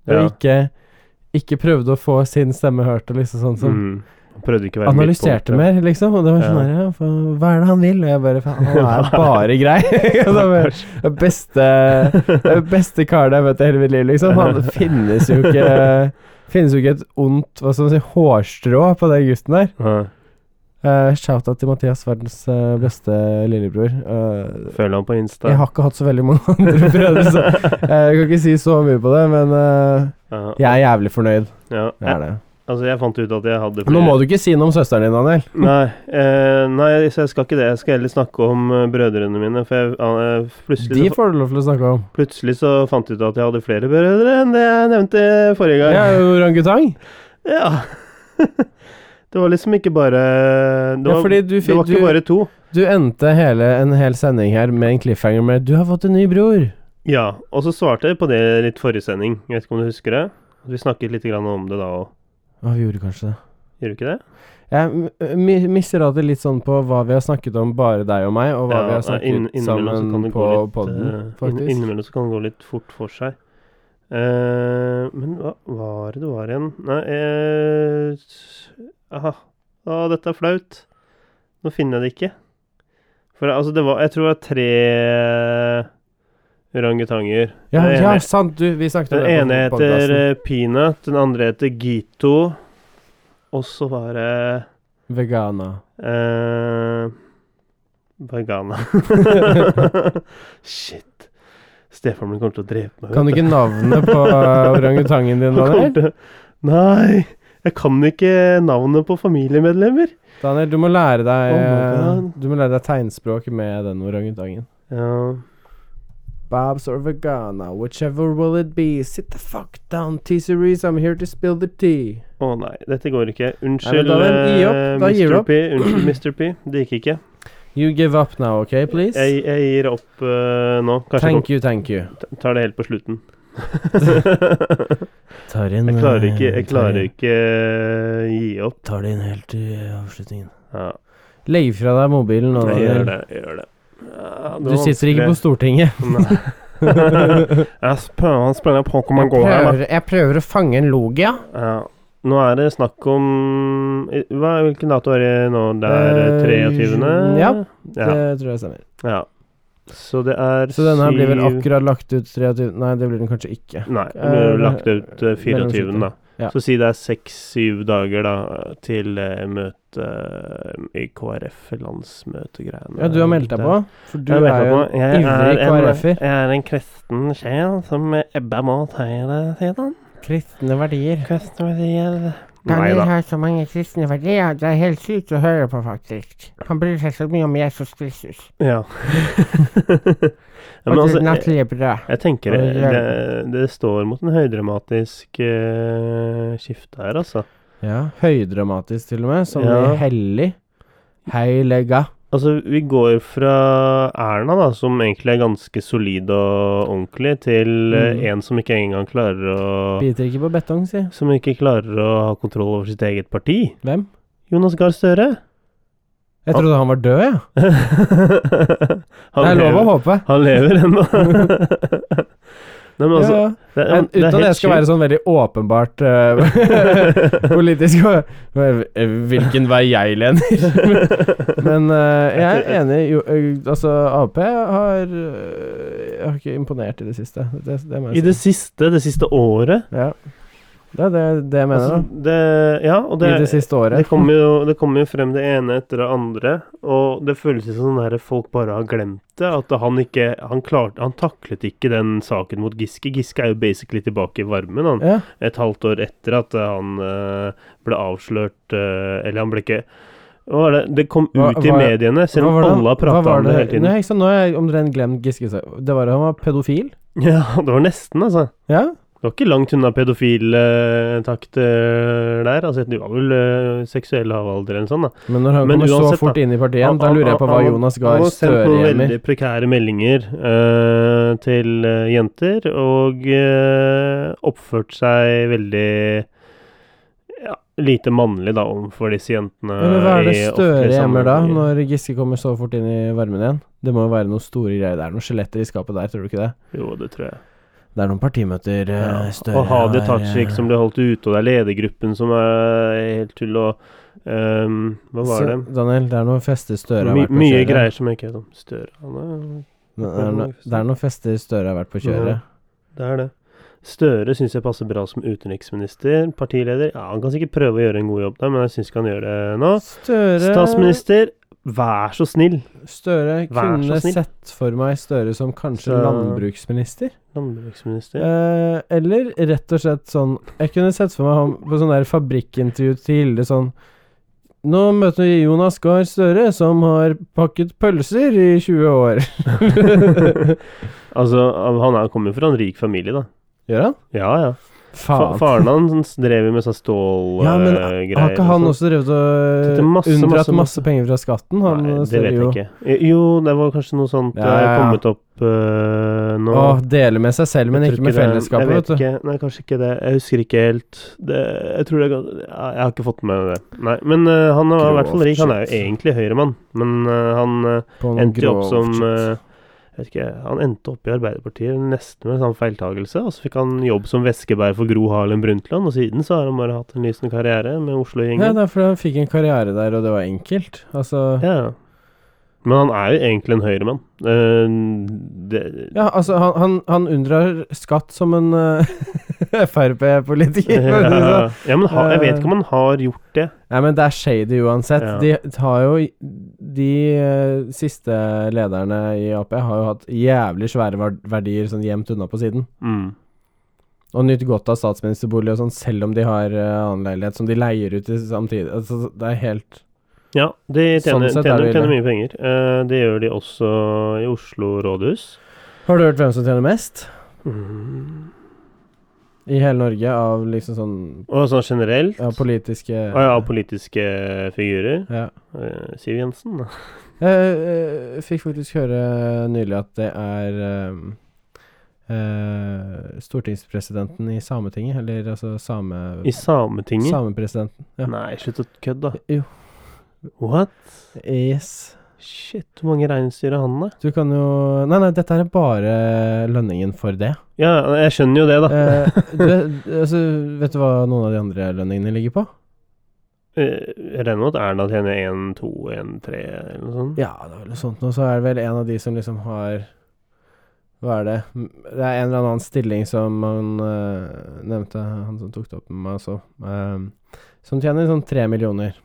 og ja. ikke, ikke prøvde å få sin stemme hørt, og liksom sånn som Mm. Prøvde ikke å være analyserte mer, liksom. Og det var sånn Ja. for, hva er det han vil? Og jeg bare faen, han er bare grei. Det beste, beste karen jeg har møtt i hele mitt liv, liksom. Han finnes jo ikke Finnes jo ikke et ondt hva skal man si, hårstrå på den gutten der. Ja. Uh, Shout-out til Mathias, verdens eh, beste lillebror. Uh, Følg han på Insta? jeg har ikke hatt så veldig mange andre brødre, så jeg kan ikke si så mye på det, men eh, jeg er jævlig fornøyd. ja. Jeg er det. Altså, jeg fant ut at jeg hadde Nå må du ikke si noe om søsteren din, Daniel. Nei, eh, nei, så jeg skal ikke det. Jeg skal heller snakke om eh, brødrene mine. For jeg, eh, plutselig, De så, får du lov til å snakke om. plutselig så fant jeg ut at jeg hadde flere brødre enn det jeg nevnte forrige gang. Jeg er jo orangutang. Ja. det var liksom ikke bare Det Ja, var, fordi du det fikk var ikke du, bare to. du endte hele, en hel sending her med en cliffhanger med 'Du har fått en ny bror'. Ja, og så svarte jeg på det litt forrige sending. Jeg vet ikke om du husker det? Vi snakket litt grann om det da òg. Å, vi gjorde kanskje det. Gjør du ikke det? Jeg mi- misser alltid litt sånn på hva vi har snakket om, bare deg og meg, og hva vi har snakket inn- sammen på litt, podden, eh, inn- faktisk. Innimellom så kan det gå litt fort for seg. Uh, men hva var det det var igjen? Nei uh, Aha. Å, dette er flaut. Nå finner jeg det ikke. For altså, det var Jeg tror det var tre orangutanger. ja, ja, sant, du, vi snakket om Den ene heter eh, Peanut, den andre heter Gito. Og så var det Vegana. eh, Vegana. Shit. Stefaren min kommer til å drepe meg. Kan du ikke navnet på uh, orangutangen din, Daniel? Nei, jeg kan ikke navnet på familiemedlemmer. Daniel, du må lære deg Oh. Du må lære deg tegnspråk med den orangutangen. Ja. Bob's or vegana, whichever will it be. Sit the fuck down, T-series, I'm here to spill the tea. Å nei, dette går ikke. Unnskyld, men da gi opp. eh, Da gir Mr. opp. P. Unnskyld, Mr. P. Det gikk ikke. You give up now, OK, please? Jeg, jeg gir opp uh, nå. Kanskje Thank you, thank you. tar det helt på slutten. Tar inn Jeg klarer eh, ikke, jeg klarer inn- ikke uh, gi opp. Tar det inn helt til avslutningen. Ja, Legg fra deg mobilen nå, jeg gjør det. Jeg gjør det. Ja, Du sitter ikke på. Stortinget. Nei. jeg prøver å spille Pokémon Go her, da. jeg prøver å fange en logia. Ja. Nå er det snakk om hva, Hvilken dato er det nå? Det er Eh, 23.? ja. ja. Det tror jeg stemmer. ja. Så det er Så denne her blir vel akkurat lagt ut 23 Nei, det blir den kanskje ikke. Nei, den blir Eh, lagt ut eh, 24., da. Ja. Så si det er seks-syv dager da til eh, møte eh, i KrF, landsmøtegreiene. Ja, du har meldt deg på? For du Jeg er jo en ivrig er KrF-er. Jeg er en kristen sjel som ebber mot høyresiden. Kristne verdier. Kristne verdier Nei Daniel da. har så mange kristne verdier. Det er helt sykt å høre på, faktisk. Han bryr seg så mye om Jesus Kristus. Ja. men altså, jeg, jeg tenker det, det- det, står mot en høydramatisk uh, skifte her, altså. Ja, høydramatisk til og med, som Ja. i hellig. Heilega. Altså, vi går fra Erna, da, som egentlig er ganske solid og ordentlig, til eh, Mm. en som ikke engang klarer å Biter ikke på betong, si. Som ikke klarer å ha kontroll over sitt eget parti. Hvem? Jonas Gahr Støre. Jeg trodde han var død, jeg. Ja. Det er lov å håpe. Han lever ennå. Nei, men altså ja. Men det er uten at jeg skal være sånn veldig åpenbart uh, politisk eh, Hvilken vei jeg lener. Men uh, jeg er enig. Jo, uh, altså, Ap har Jeg Har ikke imponert i det siste. Det, det I si. det siste, det siste året Ja. Det er det, det jeg mener, altså, det, Ja, og det, I det siste året. det kommer jo, det kommer jo frem det ene etter det andre, og det føles som sånn at folk bare har glemt det. At han ikke Han klarte Han taklet ikke den saken mot Giske. Giske er jo basically tilbake i varmen, han. Ja. et halvt år etter at eh, han eh, ble avslørt eh, Eller han ble ikke Hva det? Det kom ut Hva- i mediene, selv Hva om alle har prata om det hele tiden. Nei, sant, nå har jeg omtrent glemt Giske. Det var han var pedofil. Ja, det var nesten, altså. Ja. Det var ikke langt unna pedofiltakter der. Altså, du var vel uh, seksuell lavalder eller sånt, da. Men når han Men kommer så fort da. inn i partiet Han- da lurer jeg på hva han- Jonas Han Gahr har sendt Støre noen veldig prekære meldinger uh, til uh, jenter, og eh, oppført seg veldig ja, lite mannlig da overfor disse jentene. Men hva er det Støre gjemmer da, når Giske kommer så fort inn i varmen igjen? Det må jo være noen store greier. Det er noen skjeletter i skapet der, tror du ikke det? Jo, det tror jeg. Det er noen partimøter eh, Ja. Støre Og Hadia Tajik eh, som ble holdt ute, og det er ledergruppen som er helt tull, og um, Hva var så, det? Daniel, det er noen fester Støre har vært på kjøret. mye greier som jeg ikke vet om. Støre Han er Det er, no, det er noen fester Støre har vært på kjøret. Ja. Det er det. Støre syns jeg passer bra som utenriksminister. Partileder Ja, han kan sikkert prøve å gjøre en god jobb der, men jeg syns ikke han gjør det nå. Støre Statsminister, vær så snill. Støre Vær kunne snill. sett for meg Støre som kanskje Så- landbruksminister. Landbruksminister. Eh, eller rett og slett sånn Jeg kunne sett for meg ham på sånn der fabrikkintervju til Hilde sånn Nå møter vi Jonas Gahr Støre, som har pakket pølser i 20 år. altså, han er, kommer jo fra en rik familie, da. Gjør han? Ja, ja. Fa Faen. faren hans drev jo med sånn Ja, men stålgreier. Har ikke han også drevet og masse, unndratt masse, masse, penger fra skatten? Han Nei, det vet vet jo- jeg ikke. Eh, Jo, det var kanskje noe sånt Ja, eh, ja, ja. kommet opp uh, nå. Å, dele med seg selv, men Jeg ikke med fellesskapet, Jeg vet vet du. Nei, kanskje ikke det. Jeg husker ikke helt. Det, jeg tror det Jeg har ikke fått med det. Nei, men uh, han er i hvert fall rik. Han er jo egentlig høyremann, men eh, han eh, endte jo opp som eh, jeg vet ikke, Han endte opp i Arbeiderpartiet nesten med en sånn feiltagelse. Og så fikk han jobb som veskebærer for Gro Harlem Brundtland, og siden så har han bare hatt en lysende karriere med Ja, Oslo-gjengen. Ja, det er fordi han fikk en karriere der, og det var enkelt. Altså Ja. Men han er jo egentlig en høyremann. Uh, Ja, altså, han, han, han unndrar skatt som en uh, Frp-politiker. å si det sånn. ja, ja, men ha, jeg vet ikke om han har gjort det. Nei, men det er shady uansett. Ja. De har jo De eh, siste lederne i Ap har jo hatt jævlig svære verdier sånn gjemt unna på siden. Mm. Og nytt godt av statsministerbolig og sånn, selv om de har uh, annen leilighet som de leier ut i samtidig. Altså, det er helt Ja, de tjener, Sånn er tjener, tjener mye penger. Uh, det gjør de også i Oslo rådhus. Har du hørt hvem som tjener mest Mm. I hele Norge av liksom sånn Og sånn generelt Av politiske Å ja, av politiske figurer. ja. Eh, Siv Jensen, da. Jeg eh, fikk faktisk høre nylig at det er eh, stortingspresidenten i Sametinget, eller altså same... I Sametinget? Samepresidenten. Ja. Nei, slutt å kødde, da. Jo. What? Yes. Shit, hvor mange reinsdyr har han, da? Du kan jo Nei, nei, dette er bare lønningen for det. Ja, jeg skjønner jo det, da. Eh, du, altså, vet du hva noen av de andre lønningene ligger på? Eh, Jeg regner med at Erna tjener 1, 2, 1, 3 eller noe sånt. Ja, det er vel noe sånt nå. Så er det vel en av de som liksom har Hva er det? Det er en eller annen stilling som han eh, nevnte, han som tok det opp med meg også, ehm, som tjener sånn tre millioner.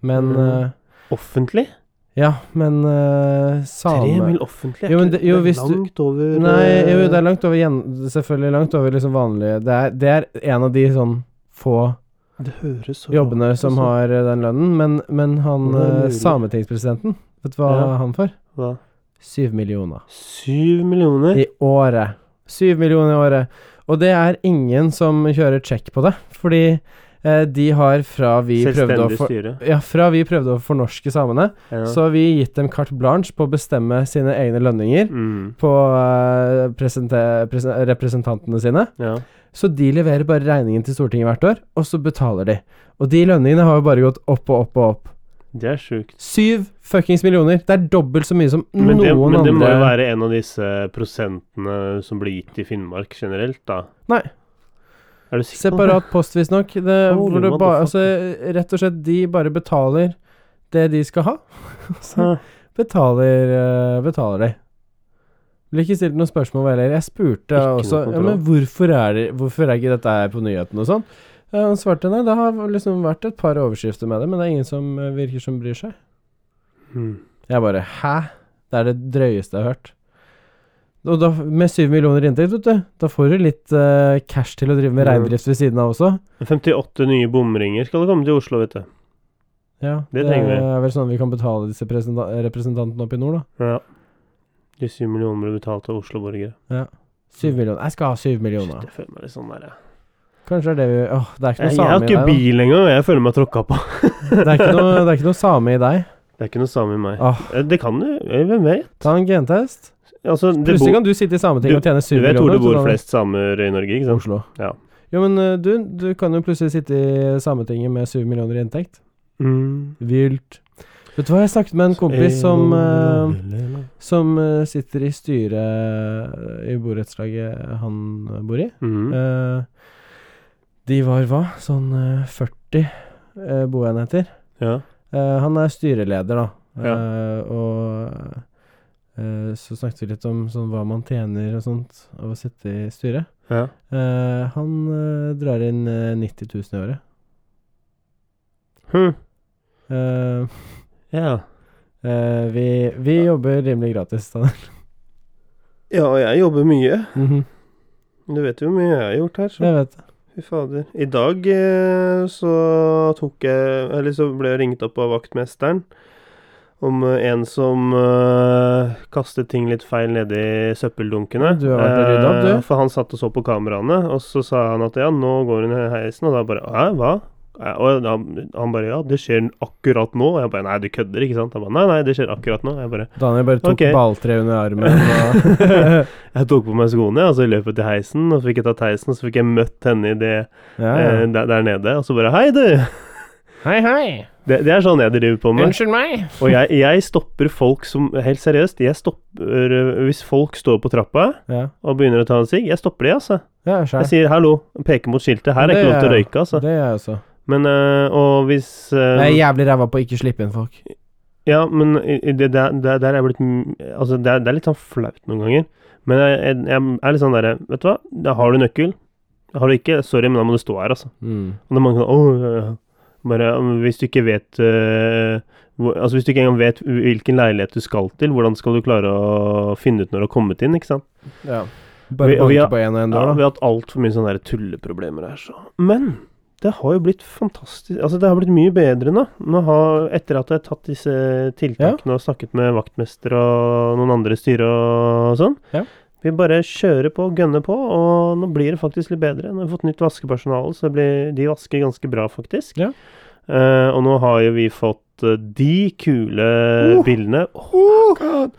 Men Mm. eh, Offentlig? Ja, men uh, Tre mil offentlig? Jo, det- jo, det er langt over Nei, eh, jo, det er langt over. Selvfølgelig langt over liksom vanlige Det er, det er en av de sånn få Det høres så jobbene som altså. har eh, den lønnen, men, men han eh, sametingspresidenten, vet du hva Ja. han får? Hva? Syv millioner. Syv millioner? I året. Syv millioner i året. Og det er ingen som kjører check på det, fordi eh, de har fra vi prøvde å for, ja, fra vi prøvde å fornorske samene, Ja. så har vi gitt dem carte blanche på å bestemme sine egne lønninger Mm. på uh, representantene sine. Ja. Så de leverer bare regningen til Stortinget hvert år, og så betaler de. Og de lønningene har jo bare gått opp og opp og opp. Det er sjukt. Syv fuckings millioner! Det er dobbelt så mye som Men, det, noen men det må andre jo være en av disse prosentene som blir gitt i Finnmark generelt, da. Nei. Er du sikker? Separat post, visstnok. Altså, rett og slett, de bare betaler det de skal ha. Så betaler, eh, betaler de. Ble ikke stilt noen spørsmål heller. Jeg spurte Ikke også ja, men hvorfor er, det, hvorfor er ikke dette her på nyhetene og sånn. Eh, Han svarte nei, det har liksom vært et par overskrifter med det, men det er ingen som eh, virker som bryr seg. Hmm. Jeg bare hæ? Det er det drøyeste jeg har hørt. Og da, med syv millioner inntekt, vet du, da får du litt eh, cash til å drive med reindrift ved siden av også. 58 nye bomringer skal det komme til Oslo, vet du. Ja, Det det, trenger vi. er vel sånn vi kan betale disse presenta- representantene oppe i nord, da. Ja. De syv millionene ble betalt av Oslo-borgere. Syv millioner. Jeg skal ha syv millioner. Shit, jeg føler meg litt sånn der jeg. Kanskje er det vi Åh, det er ikke noe Jeg, jeg har same i ikke deg. bil engang, og jeg føler meg tråkka på. da. Det er ikke noe, det er ikke noe same i deg. Det er ikke noe same i meg. Åh, Eh, Det kan du, eh, hvem vet? ta en gentest. Altså, Plutselig kan du sitte i Sametinget og tjene du syv vet millioner. hvor det bor flest samer i Norge, ikke sant? Oslo. Ja. Jo, men eh, du, du kan jo plutselig sitte i Sametinget med 7 millioner i inntekt. Mm. Vilt. Vet du hva, jeg snakket med en kompis som uh, Som uh, sitter i styret i borettslaget han bor i. Mm. De var hva? Sånn eh, 40 eh, boenheter. Ja. Han er styreleder, da. Ja. Og så snakket vi litt om sånn hva man tjener og sånt av å sitte i styret. ja. Uh, han uh, drar inn uh, 90 000 i året. Hm. Eh, ja. eh, vi vi jobber rimelig gratis. Daniel. Ja, og jeg jobber mye. Mhm. Du vet jo hvor mye jeg har gjort her. Så. Jeg vet det. Fy fader. I dag eh, så tok jeg Eller så ble jeg ringt opp av vaktmesteren om eh, en som uh, kastet ting litt feil nedi søppeldunkene. Du har vært rydda opp, du. Eh, For han satt og så på kameraene, og så sa han at ja, nå går hun i heisen, og da bare Hæ, hva? Og han, han bare ja, det skjer akkurat nå. Og jeg bare nei, du kødder, ikke sant? Han bare nei, nei, det skjer akkurat nå. Jeg bare Daniel bare tok okay. balltre under armen og Jeg tok på meg skoene, og så løp jeg til heisen, og så fikk jeg tatt heisen, og så fikk jeg møtt henne i det ja, eh, der, der nede, og så bare Hei, du! Hei, hei! Det, det er sånn jeg driver på med. Unnskyld meg! Og jeg, jeg stopper folk som Helt seriøst, jeg stopper øh, Hvis folk står på trappa Ja, og begynner å ta en sigg, jeg stopper de, altså. ja Jeg sier hallo, peker mot skiltet. Her er Det ikke lov til å røyke, altså. Det gjør jeg også. Men øh, Og hvis øh, Jeg er jævlig ræva på å ikke slippe inn folk. Ja, men det, der, der, der er jeg blitt Altså, det er, det er litt sånn flaut noen ganger. Men jeg, jeg, jeg er litt sånn derre Vet du hva, da har du nøkkel. Har du ikke, sorry, men da må du stå her, altså. Mm. Og det er mange sånn. Bare Hvis du ikke vet øh, hvor, Altså hvis du ikke engang vet hvilken leilighet du skal til, hvordan skal du klare å finne ut når du har kommet inn, ikke sant? Ja. Bare Vi- og vi banke har- på én og én Ja, vi har hatt altfor mye sånne tulleproblemer her, så Men det har jo blitt fantastisk Altså, det har blitt mye bedre nå. nå har, etter at jeg har tatt disse tiltakene og snakket med vaktmester og noen andre styre og sånn. Ja. Vi bare kjører på, gønner på, og nå blir det faktisk litt bedre. Nå har vi fått nytt vaskepersonale, så blir, de vasker ganske bra, faktisk. Ja. Uh, og nå har jo vi fått uh, de kule Uh. bildene. Oh, God.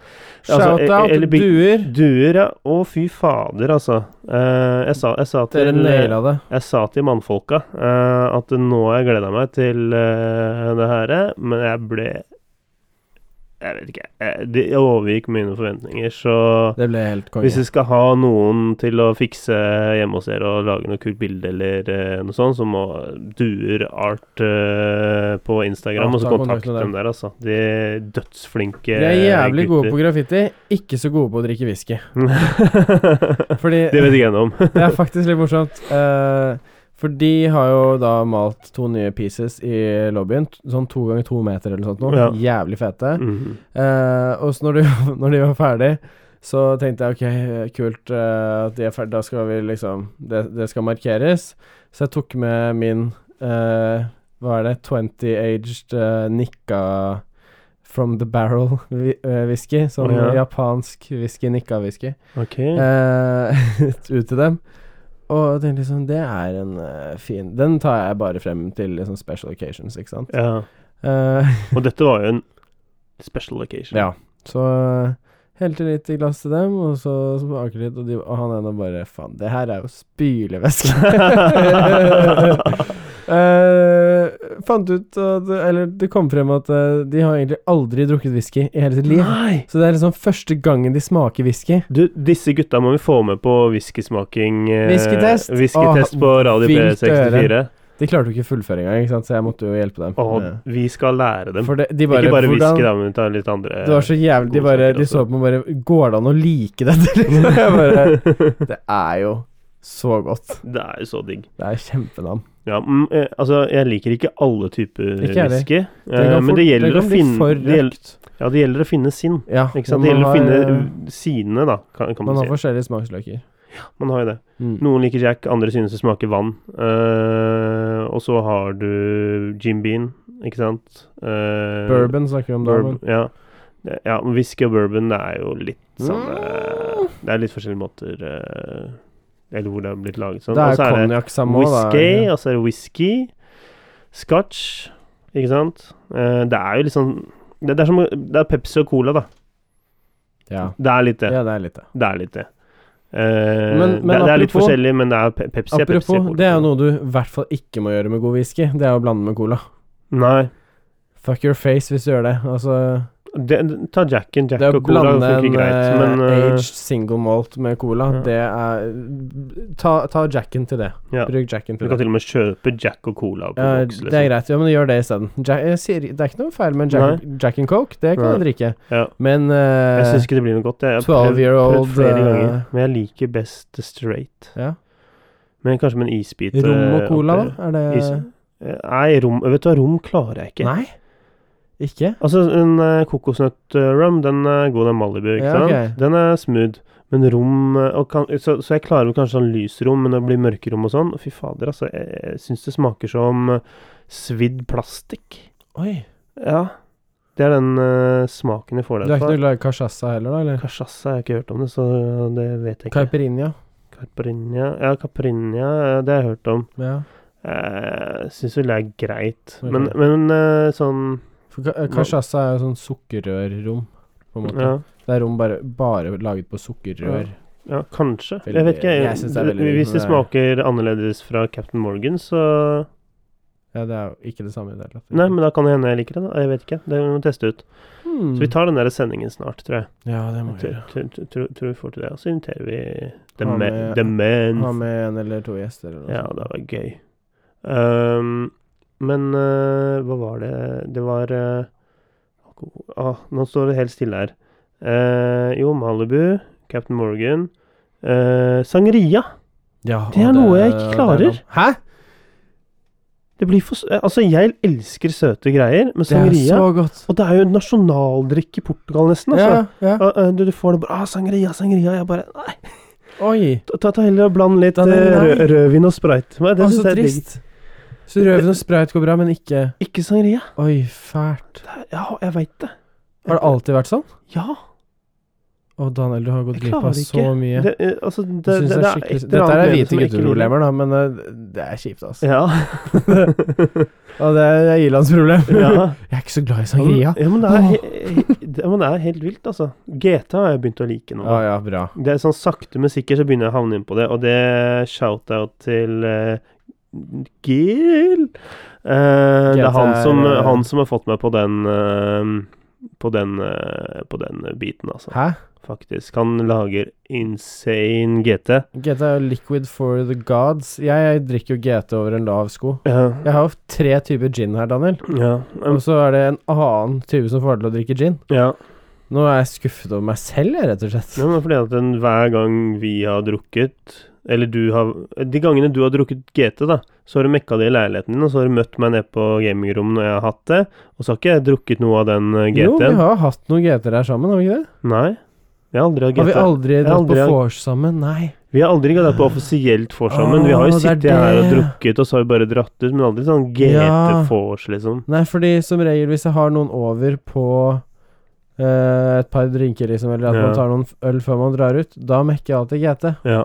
Shout-out altså, bi- duer. Duer, ja. Å, fy fader, altså. Uh, jeg, sa, jeg, sa til, det. jeg sa til mannfolka eh, at nå har jeg gleda meg til det her, men jeg ble Jeg vet ikke. Det overgikk mine forventninger, så Det ble helt konge. hvis vi skal ha noen til å fikse hjemme hos dere og lage noe kult bilde eller eh, noe sånt, så må Duer Art uh, på Instagram, Ja, og så ta kontakt dem der, altså. De dødsflinke De er jævlig gode på graffiti, ikke så gode på å drikke whisky. Fordi det vet ikke jeg noe om. det er faktisk litt morsomt. eh, for de har jo da malt to nye pieces i lobbyen. Sånn to ganger to meter eller noe sånt. Nå. Ja. Jævlig fete. Mhm. Eh, og så når de, når de var ferdig, så tenkte jeg ok, kult eh, at de er ferdig. Da skal vi liksom det, det skal markeres. Så jeg tok med min eh, Hva er det? 20-aged uh, nikka from the barrel eh, whisky. Sånn oh, ja. japansk whisky, nikka-whisky. Okay. Eh, ut til dem. Og jeg tenkte liksom, det er en uh, fin Den tar jeg bare frem til liksom special occasions, ikke sant. Ja. Uh, Og dette var jo en special occasion. ja. Så uh, helte litt i glass til dem, og så smaker litt, og, de, og han ene bare Faen, det her er jo spylevæske. uh, fant ut at Eller det kom frem at uh, de har egentlig aldri drukket whisky i hele sitt liv. Nei! Så det er liksom første gangen de smaker whisky. Du, disse gutta må vi få med på whiskysmaking eh, Whiskytest? Whiskytest på Radio vilt P64. De klarte jo ikke fullføre engang, så jeg måtte jo hjelpe dem. Og vi skal lære dem. Det, de bare, ikke bare hvordan, whisky, da, men litt andre Det var så jævlig De, bare, de så på meg bare Går det an å like dette? Liksom? Jeg bare Det er jo så godt. Det er jo så digg. Det er kjempenavn. Ja, mm, eh, altså, jeg liker ikke alle typer whisky, eh, men det gjelder å finne det gjelder. Ja, det gjelder å finne sin. Ja? Det gjelder å finne har, eh, sine, da, kan, kan Man man har forskjellige smaksløker. Man har jo det. Mm. Noen liker Jack, andre synes det smaker vann. Uh, og så har du Jim Bean, ikke sant? Uh, Bourbon snakker vi om da. Bourbon, ja. Ja, whisky og bourbon det er jo litt sånn Mm. Det er litt forskjellige måter eh, Eller hvor det har blitt laget sånn. Det er konjakk samme òg, da. whisky, og så er det whisky. Scotch, ikke sant. Det er jo litt sånn det, det er som Det er Pepsi og Cola, da. Ja. Det er litt det. ja, det er litt det. Det er litt det. Eh, Men- men det, det er litt forskjellig, men det er pe Pepsi er Pepsi. Apropos, det er noe du i hvert fall ikke må gjøre med god whisky. Det er å blande med cola. Nei. Fuck your face hvis du gjør det. Altså Det, ta Jacken. Jack Det og Cola blande funker en greit, eh, men eh, aged single malt med cola, Ja. det er ta, ta jacken til det. ja. Bruk jacken Du kan det. til og med kjøpe Jack og Cola på Ja, boks. det er Liksom. greit, ja, men gjør det isteden. Det er ikke noe feil med Jack, Jack and Coke, det kan du drikke. Men uh, Jeg syns ikke det blir noe godt. Jeg har 12 year prøvd, flere eh, ganger, men jeg liker best straight. ja. Men kanskje med en isbit. Rom og eh, cola, da? Er det Is- Nei, rom Vet du hva, rom klarer jeg ikke. Nei? Ikke? Altså, en uh, kokosnøtt-rum, den er god, den Malibu, ikke Ja, sant? Den er smooth. Men rom eh, kan, så, så jeg klarer kanskje sånn lysrom, men det blir mørkerom og sånn. Fy fader, altså. Jeg, jeg syns det smaker som eh, svidd plastikk. Oi. Ja. Det er den uh, smaken jeg får Du der er ikke noe glad i cachaça heller, da? eller? Cachaça har jeg ikke hørt om det, så det vet jeg ikke. Caipirinha? Caipirinha Ja, caipirinha, eh, det har jeg hørt om. Ja. Jeg syns vel det er greit. Okay. Men, men uh, sånn For ca- eh, cachaça er jo sånn sukkerrørrom, på en måte. ja, Det er rom bare, bare laget på sukkerrør. ja, kanskje. Veldig- jeg vet ikke. jeg synes det er veldig Hvis det smaker annerledes fra Captain Morgan, så Ja, det er jo ikke det samme i det hele tatt. Nei, men da kan det hende jeg liker det. da Jeg vet ikke. Det må vi teste ut. Hmm. Så vi tar den der sendingen snart, tror jeg. Ja, det må vi gjøre. tror, vi får til det. Og så inviterer vi The, med- the Men. Ha med en eller to gjester eller noe Ja, det var gøy. Ehm, men uh, hva var det Det var uh, ah, Nå står det helt stille her. Uh, jo, Malibu, Captain Morgan Sangria. Ja, Det er det, noe jeg ikke er klarer. Hæ? Det blir for Altså, jeg elsker søte greier, men Det så godt. Og det er jo nasjonaldrikk i Portugal, nesten. Altså. Ja, ja. Du, du får det bare ah, Sangria, sangria. Jeg bare Nei, Oi. ta, ta, heller og bland litt rødvin og sprite. Det så jeg er digg. Så røven og sprayt går bra, men ikke Ikke sangria. Oi, fælt. Er- Ja, jeg veit det. Har det alltid vært sånn? Ja. Å, Daniel, du har gått glipp av så mye. Det, eh, altså, det, det, det, det er Dette er hvite gutteproblemer, da, men eh, det er kjipt, altså. Ja. Og det er Ilans problem. ja. Jeg er ikke så glad i sangria. Ja, men det er, det, men det er helt vilt, altså. GT har jeg begynt å like nå. Ja, ja, bra. Det er sånn sakte, men sikkert så begynner jeg å havne inn på det, og det shout-out til uh, Gil. uh, det er han som, eh, han som har fått meg på den uh, på den, uh, på den biten, altså. Hæ? Faktisk. Han lager insane GT. GT er liquid for the gods. Jeg drikker jo GT over en lav sko. Ja. Jeg har jo tre typer gin her, Daniel. Ja. Og så er det en annen type som får deg til å drikke gin. ja. Nå er jeg skuffet over meg selv, jeg, rett og slett. Ja, men fordi at den, hver gang vi har drukket Eller du har De gangene du har drukket GT, da, så har du mekka det i leiligheten din, og så har du møtt meg nede på gamingrommet når jeg har hatt det, og så har ikke jeg drukket noe av den eh, Jo, vi har hatt noen GT-er her sammen, har vi ikke det? Nei. Vi har aldri hatt Har vi aldri dratt aldri på vors sammen? Nei. Vi har aldri dratt på offisielt vors sammen. vi har jo sittet her og drukket, og så har vi bare dratt ut, men aldri sånn Ja. GT-vors, liksom. Nei, fordi som regel hvis jeg har noen over på eh, et par drinker, liksom, eller at Ja. man tar noen øl før man drar ut, da mekker jeg alltid GT. Ja.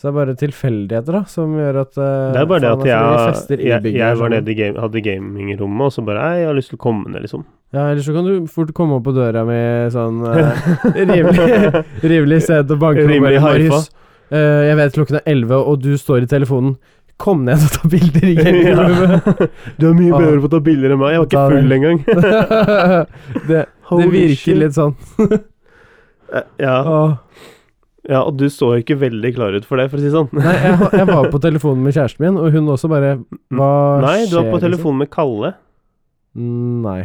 Så det er bare tilfeldigheter da, som gjør at uh, Det er bare det at altså, jeg, jeg, jeg var nede i game, hadde gamingrommet, og så bare jeg har lyst til å komme ned, liksom. Ja, ellers så kan du fort komme opp på døra mi sånn uh, rimelig, rimelig sent og banke på. Marius, eh, jeg vet klokken er 11, og du står i telefonen. Kom ned og ta bilder i gamingrommet. Du er mye bedre på å ta bilder enn meg. Jeg var ikke full engang. det, det virker shit. litt sånn. Eh, Ja. Åh. ja, og du så ikke veldig klar ut for det, for å si det sånn. Nei, jeg, jeg var på telefonen med kjæresten min, og hun også bare Hva Nei, du var på telefonen med Kalle. Mm, Nei.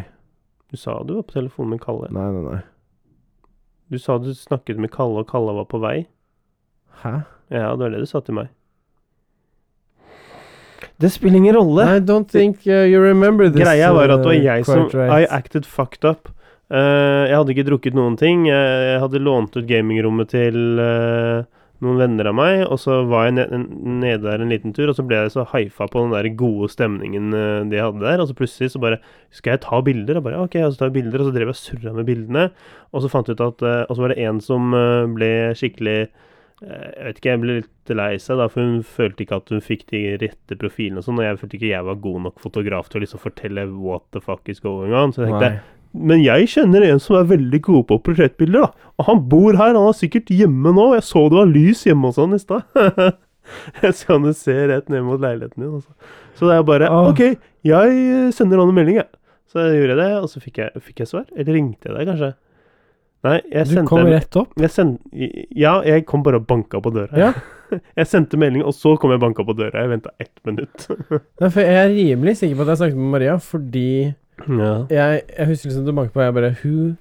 Du sa du var på telefonen med Kalle. Nei, nei, nei. Du sa du snakket med Kalle, og Kalle var på vei. Hæ? Ja, det var det du sa til meg. Det spiller ingen rolle. I don't think uh, you remember this. Greia var at det var uh, jeg som. I acted fucked up. Uh, jeg hadde ikke drukket noen ting. Jeg, hadde lånt ut gamingrommet til uh, noen venner av meg, og så var jeg nede nede der en liten tur, og så ble jeg så haifa på den der gode stemningen eh, de hadde der, og så plutselig så bare Skal jeg ta bilder? Og bare OK, og så tar jeg bilder, og så drev jeg og surra med bildene, og så fant jeg ut at Og så var det en som ble skikkelig Jeg vet ikke, jeg ble litt lei seg, da, for hun følte ikke at hun fikk de rette profilene og sånn, og jeg følte ikke jeg var god nok fotograf til å liksom fortelle what the fuck is going on. Så jeg tenkte Nei. men jeg kjenner en som er veldig god på portrettbilder, da. Og han bor her, han er sikkert hjemme nå. Jeg så det var lys hjemme hos han i stad. jeg ser han se rett ned mot leiligheten din, altså. Så det er bare Åh. OK, jeg eh, sender han en melding, jeg. Så gjorde jeg det, og så fikk jeg, fikk jeg svar. Eller ringte jeg deg, kanskje? Nei, jeg Du kom rett opp. jeg send, ja, jeg kom bare og banka på døra. Ja. Jeg sendte melding, og så kom jeg og banka på døra. Jeg venta ett minutt. Nei, for jeg er rimelig sikker på at jeg snakket med Maria, fordi ja. jeg, jeg husker liksom du banket på, og jeg bare Who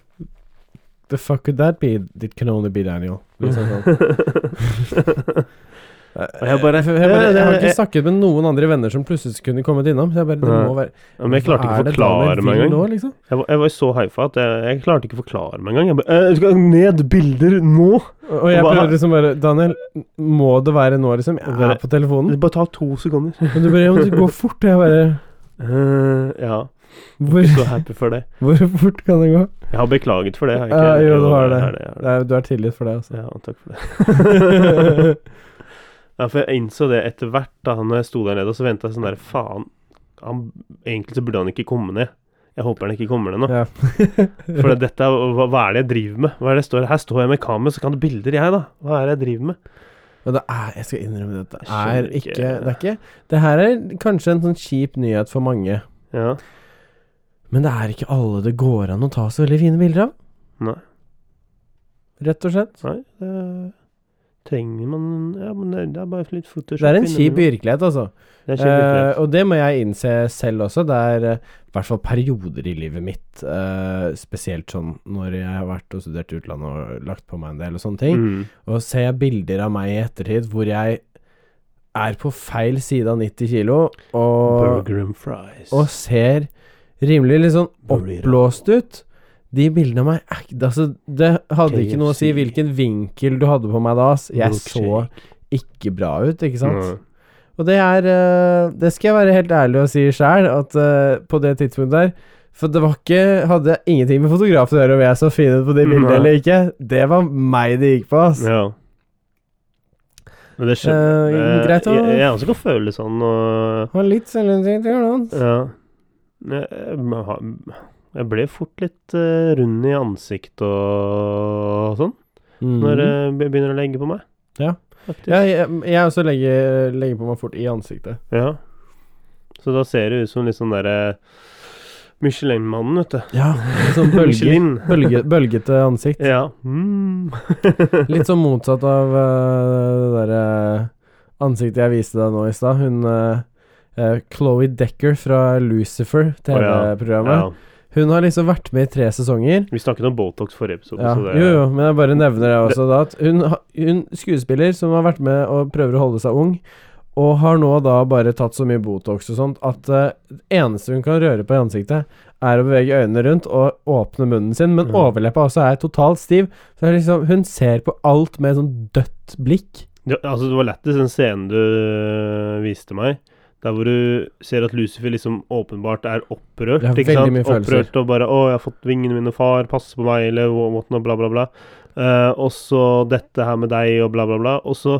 the fuck could that be? It can only be Daniel. Liksom sånn. Jeg bare- jeg, jeg, bare, jeg har ikke snakket med noen andre venner som plutselig kunne kommet innom. Jeg bare, det må være Ja, men jeg klarte ikke å forklare meg engang. Liksom? Jeg var, jeg var så haifa at jeg, jeg klarte ikke å forklare meg engang. Jeg bare «Eh, Skal ned bilder nå! Og jeg prøvde liksom bare Daniel, må det være nå, liksom? Jeg er på telefonen. Det bare ta to sekunder. Men du bare men det går fort. Jeg bare uh, ja. Hvor, Så happy for det. hvor fort kan det gå? Jeg har beklaget for det. Jeg ikke? jo, du har det. det. jeg Det du er tillit for det, altså. Ja, takk for det. ja, for jeg innså det etter hvert, da når jeg sto der nede, og så venta sånn der Faen, han, egentlig så burde han ikke komme ned. Jeg håper han ikke kommer ned nå. Ja. For dette, er- hva, hva er det jeg driver med? Hva er det jeg står Her står jeg med kamera, så kan det bilder, jeg, da. Hva er det jeg driver med? Men det er Jeg skal innrømme det. Det er ikke ikke- Det er ikke Det her er kanskje en sånn kjip nyhet for mange. Ja. Men det er ikke alle det går an å ta så veldig fine bilder av. Nei. Rett og slett. Nei, det trenger man Ja, men det, er bare litt Photoshop. Det er en kjip virkelighet, altså. Det kjip virkelighet. Eh, og det må jeg innse selv også. Det er i i hvert fall perioder i livet mitt, uh, spesielt sånn når jeg har vært og studert i utlandet og lagt på meg en del og sånne ting. Mm. Og ser jeg bilder av meg i ettertid hvor jeg er på feil side av 90 kilo og, og ser rimelig litt sånn oppblåst ut. De bildene av meg Altså, det hadde ikke noe å si hvilken vinkel du hadde på meg da. Jeg så ikke bra ut, ikke sant? Mm. Og det er eh, Det skal jeg være helt ærlig og si sjæl, at eh, på det tidspunktet der For det var ikke Hadde ingenting med fotografen å gjøre om jeg så fin ut på de bildene eller ikke. Det var meg det gikk på, ass. Ja. Men det Eh, skjønner greit å- jeg, jeg også kan føle sånn og Ha litt selvinnsikt, gjør noe. Ja. Jeg, jeg har- jeg ble fort litt uh, rund i ansiktet og sånn når Mhm. det begynner å legge på meg. Ja. Ja, jeg, jeg også legger, legger på meg fort i ansiktet. Ja. Så da ser det ut som litt sånn derre Michelin-mannen, vet du. Ja, sånn bølge, bølge, bølgete ansikt. Ja. Mm. Litt sånn motsatt av eh, det derre ansiktet jeg viste deg nå i stad. Hun uh, Chloé Decker fra Lucifer, TV-programmet. ja. Hun har liksom vært med i tre sesonger. Vi snakket om Botox forrige episode, Ja, så det jo, jo, men jeg bare nevner det også da. At hun, hun skuespiller som har vært med og prøver å holde seg ung, og har nå da bare tatt så mye Botox og sånt at det det eneste hun kan røre på i ansiktet, er å bevege øynene rundt og åpne munnen sin, men mm. overleppa også er totalt stiv. Så er liksom, hun ser på alt med sånn dødt blikk. Det, altså, det var lettest den scenen du øh, viste meg. Der hvor du ser at Lucifer liksom åpenbart er opprørt. Ja, ikke sant? mye følelser. Opprørt og bare 'Å, jeg har fått vingene mine, far. Passe på meg', eller what, og bla, bla, bla. Uh, og så dette her med deg, og bla, bla, bla. Og så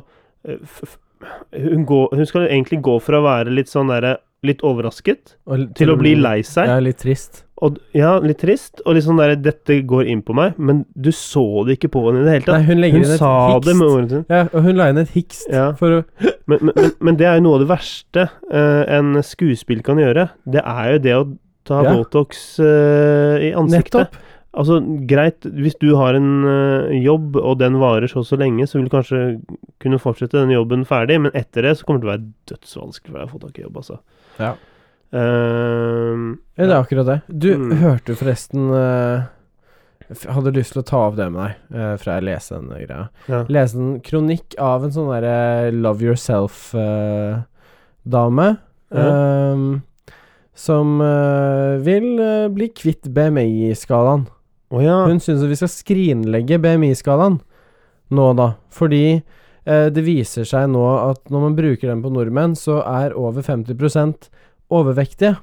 eh, f hun, går, hun skal egentlig gå fra å være litt sånn derre Litt overrasket Og til, til å bli lei seg. Ja, litt trist. Og, ja, litt trist. Og litt sånn derre 'Dette går inn på meg', men du så det ikke på henne i det hele tatt. Nei, hun legger Hun inn et sa det med hikst. ordene sine. Ja, og hun la inn et hikst Ja. for å Men, men, men, men det er jo noe av det verste uh, en skuespill kan gjøre. Det er jo det å ta Ja. Botox uh, i ansiktet. Nettopp. Altså, greit, hvis du har en uh, jobb, og den varer så og så lenge, så vil du kanskje kunne fortsette den jobben ferdig, men etter det så kommer det til å være dødsvanskelig for deg å få tak i jobb, altså. Ja. Ehm, Ja, det er akkurat det. Du Mm. hørte forresten uh, Hadde lyst til å ta opp det med deg, uh, fra jeg leste den greia. ja. Leste en kronikk av en sånn derre Love Yourself-dame. Ja. som eh, vil eh, bli kvitt BMI-skalaen. Oh, ja. Hun syns vi skal skrinlegge BMI-skalaen nå, da. Fordi eh, det viser seg nå at når man bruker den på nordmenn, så er over 50 overvektige.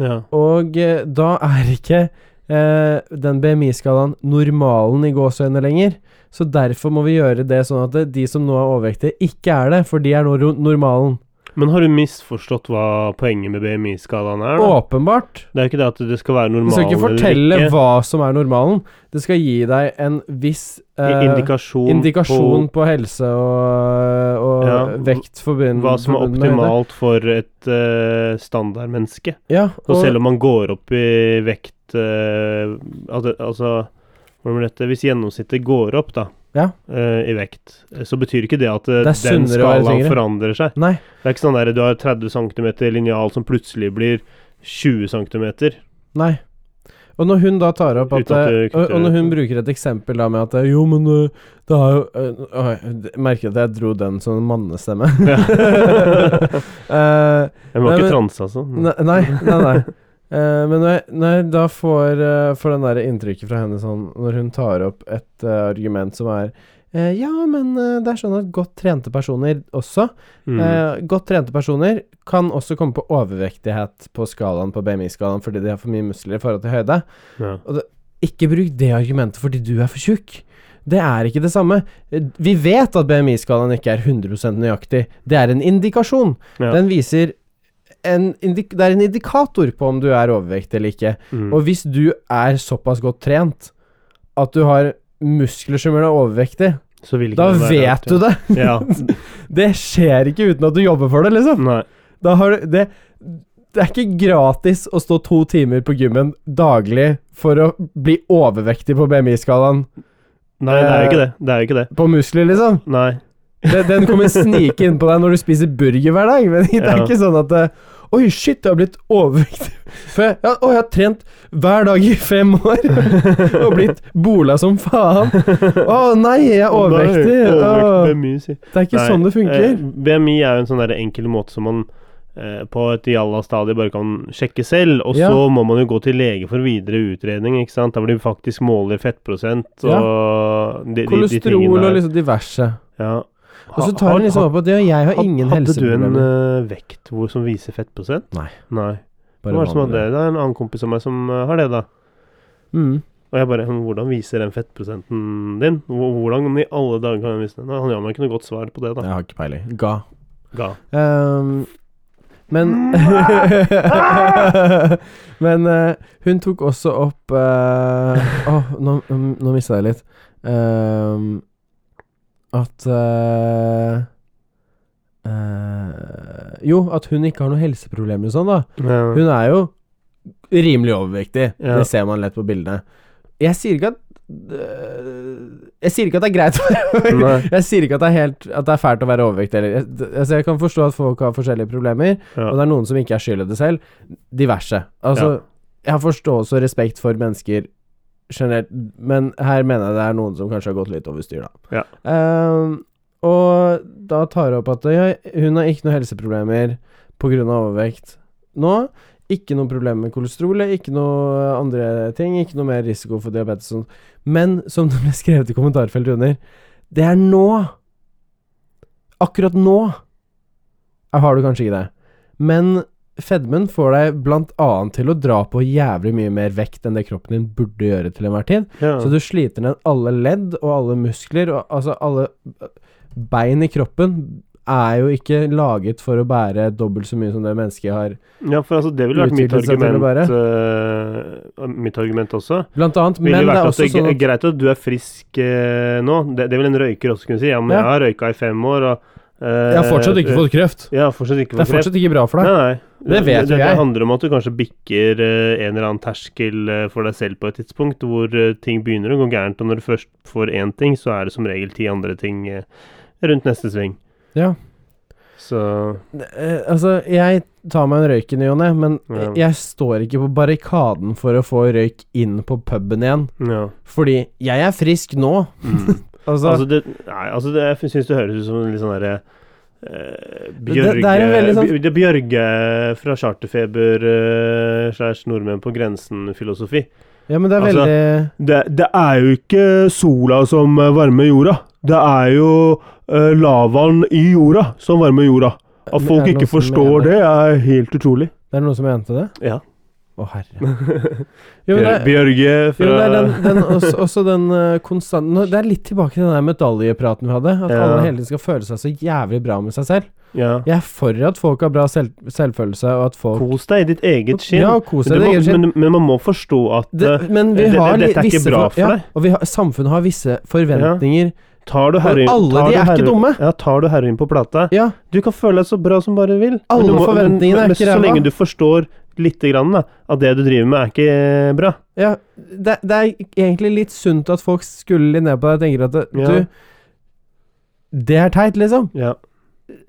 Ja. Og eh, da er ikke eh, den BMI-skalaen normalen i gåseøynene lenger. Så derfor må vi gjøre det sånn at de som nå er overvektige, ikke er det, for de er nå normalen. Men har du misforstått hva poenget med BMI-skalaen er? da? Åpenbart. Det er ikke det at det skal være Det Du skal ikke fortelle ikke. hva som er normalen. Det skal gi deg en viss eh, Indikasjon, indikasjon på, helse og, og Ja, vekt forbundet hva som er optimalt for et eh, standardmenneske. Ja, Og og, selv om man går opp i vekt eh, altså hvordan blir dette? Hvis gjennomsnittet går opp, da, Ja. uh, i vekt, så betyr ikke det at eh, Det den skalaen forandrer seg. Nei. Det er ikke sånn der du har 30 cm linjal som plutselig blir 20 cm. Nei. Og når hun da tar opp at, at eh, og, og når hun bruker et eksempel da med at Jo, men det har jo øh, merker at jeg dro den som en mannestemme. uh, Jeg var Nei, ikke men- trans, altså. Nei, nei, nei. Eh, men når jeg, når jeg da får, uh, får den der inntrykket fra henne sånn Når hun tar opp et uh, argument som er Ja, men det er sånn at godt trente personer også Mm. Godt trente personer kan også komme på overvektighet på skalaen på BMI-skalaen fordi de har for mye muskler i forhold til høyde. ja. Ikke bruk det argumentet fordi du er for tjukk. Det er ikke det samme. Vi vet at BMI-skalaen ikke er 100% nøyaktig. Det er en indikasjon. Ja. Den viser en Det er en indikator på om du er overvektig eller ikke. Mm. Og hvis du er såpass godt trent at du har muskler som gjør deg overvektig, da vet du det. Ja. Det skjer ikke uten at du jobber for det, liksom. Det Det er ikke gratis å stå to timer på gymmen daglig for å bli overvektig på BMI-skalaen Nei, det er jo ikke det. Det er jo ikke det. på muskler, liksom. Nei. Det, den kommer snike inn på deg når du spiser burger hver dag. Men det er Ja. ikke sånn at Oi, shit, jeg har blitt overvektig. For jeg, ja, å, jeg har trent hver dag i fem år og blitt bola som faen. Å nei, jeg er overvektig. Overvekt det er ikke Nei, sånn det funker. Eh, BMI er jo en sånn der enkel måte som man eh, på et jalla-stadie bare kan sjekke selv, og Ja. så må man jo gå til lege for videre utredning, ikke sant, der hvor de faktisk måler fettprosent og Ja. de, de, de Kolesterol og liksom diverse. Ja. Og så tar den liksom opp at ja, jeg har ingen Hadde du en helseproblemer. eh, vekt hvor som viser fettprosent? Nei. Nei. Bare Hva er det som hadde det? Det er en annen kompis av meg som eh, har det, da. Mm. Og jeg bare hm, Hvordan viser den fettprosenten din? Hvordan i alle dager kan jeg vise den? Han ga meg ikke noe godt svar på det, da. Jeg har ikke peiling. Ga. Ga. Um, men Men uh, hun tok også opp Å, uh, oh, nå, nå mista jeg litt. Ehm, at uh, uh, Jo, at hun ikke har noen helseproblemer og sånn, da. Ja. Hun er jo rimelig overvektig. Ja. Det ser man lett på bildene. Jeg sier ikke at øh, Jeg sier ikke at det er greit. Jeg sier ikke at det er, helt, at det er fælt å være overvektig. Eller, jeg, altså jeg kan forstå at folk har forskjellige problemer, Ja. og det er noen som ikke er skyld i det selv. Diverse. Altså, jeg har forståelse og respekt for mennesker generelt, men her mener jeg det er noen som kanskje har gått litt over styr, da. Ja. Um, og da tar jeg opp at ja, hun har ikke noen helseproblemer pga. overvekt nå. Ikke noe problem med kolesterol, ikke noe andre ting, ikke noe mer risiko for diabetes. Sånn. Men som det ble skrevet i kommentarfeltet under, det er nå. Akkurat nå har du kanskje ikke det. Men fedmen får deg annet til å dra på jævlig mye mer vekt enn det kroppen din burde gjøre til enhver tid. Ja. Så du sliter ned alle ledd og alle muskler, og altså alle bein i kroppen er jo ikke laget for å bære dobbelt så mye som det mennesket har. ja, for altså, det ville vært mitt argument uh, Mitt argument også. Blant annet, men det er også det sånn at greit at du er frisk uh, nå. Det, det vil en røyker også kunne si. Ja, men Ja. jeg har røyka i fem år, og Jeg har fortsatt ikke fått kreft. Jeg har fortsatt ikke Det er fått kreft. fortsatt ikke bra for deg. Nei, nei. Det vet jo det, jeg. Det handler om at du kanskje bikker eh, en eller annen terskel eh, for deg selv på et tidspunkt, hvor eh, ting begynner å gå gærent. Og når du først får én ting, så er det som regel ti andre ting eh, rundt neste sving. Ja. Så Eh, altså, jeg tar meg en røyk i ny og ne, men Ja. jeg står ikke på barrikaden for å få røyk inn på puben igjen. ja. Fordi jeg er frisk nå. Mm. Altså, Altså, det, nei, altså det, jeg syns det høres ut som en litt sånn derre eh, Bjørge Det- sånn- det er Bjørge fra Charterfeber eh, slash nordmenn på grensen-filosofi. Ja, men det er Altså, veldig Det, det er jo ikke sola som eh, varmer jorda. Det er jo uh, lavaen i jorda som varmer jorda. At folk ikke forstår mener- det, er helt utrolig. Det er noen som mente det? Ja. Å, herre. Jo, men det, Bjørge fra jo, det er den, den, også, også den uh, konstante nå- Det er litt tilbake til den der medaljepraten vi hadde. At Ja. alle hele tiden skal føle seg så jævlig bra med seg selv. Ja. Jeg er for at folk har bra selv, selvfølelse, og at folk Kos deg i ditt eget skinn. Ja, kos deg i ditt eget skinn. men, men man må forstå at Det, eh, men vi har det- dette er ikke bra for- for ja, deg. Og vi har, samfunnet har visse forventninger. Tar du heroin alle tar de er er ikke dumme. Ja, tar du heroin på plata Ja, Du kan føle deg så bra som bare vil. Men du må- forventningene men, men, ikke ræva. Så lenge du forstår lite grann da, at det du driver med, er ikke eh, bra. ja det, det er egentlig litt sunt at folk skulle litt ned på deg og tenker at det, Ja. du Det er teit, liksom. Ja.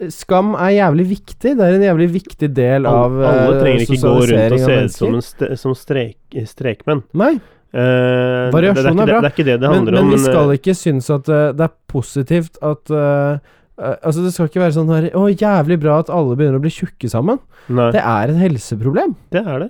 Skam er jævlig viktig. Det er en jævlig viktig del av av alle eh, trenger ikke gå rundt og se ut som, ste, som strek, strekmenn. Nei, Uh, Variasjon er er bra. det, det er ikke det det men, handler men om. vi skal ikke synes at uh, det er positivt at eh, Altså, det skal ikke være sånn her Å, jævlig bra at alle begynner å bli tjukke sammen. Nei, Det er et helseproblem. det er det.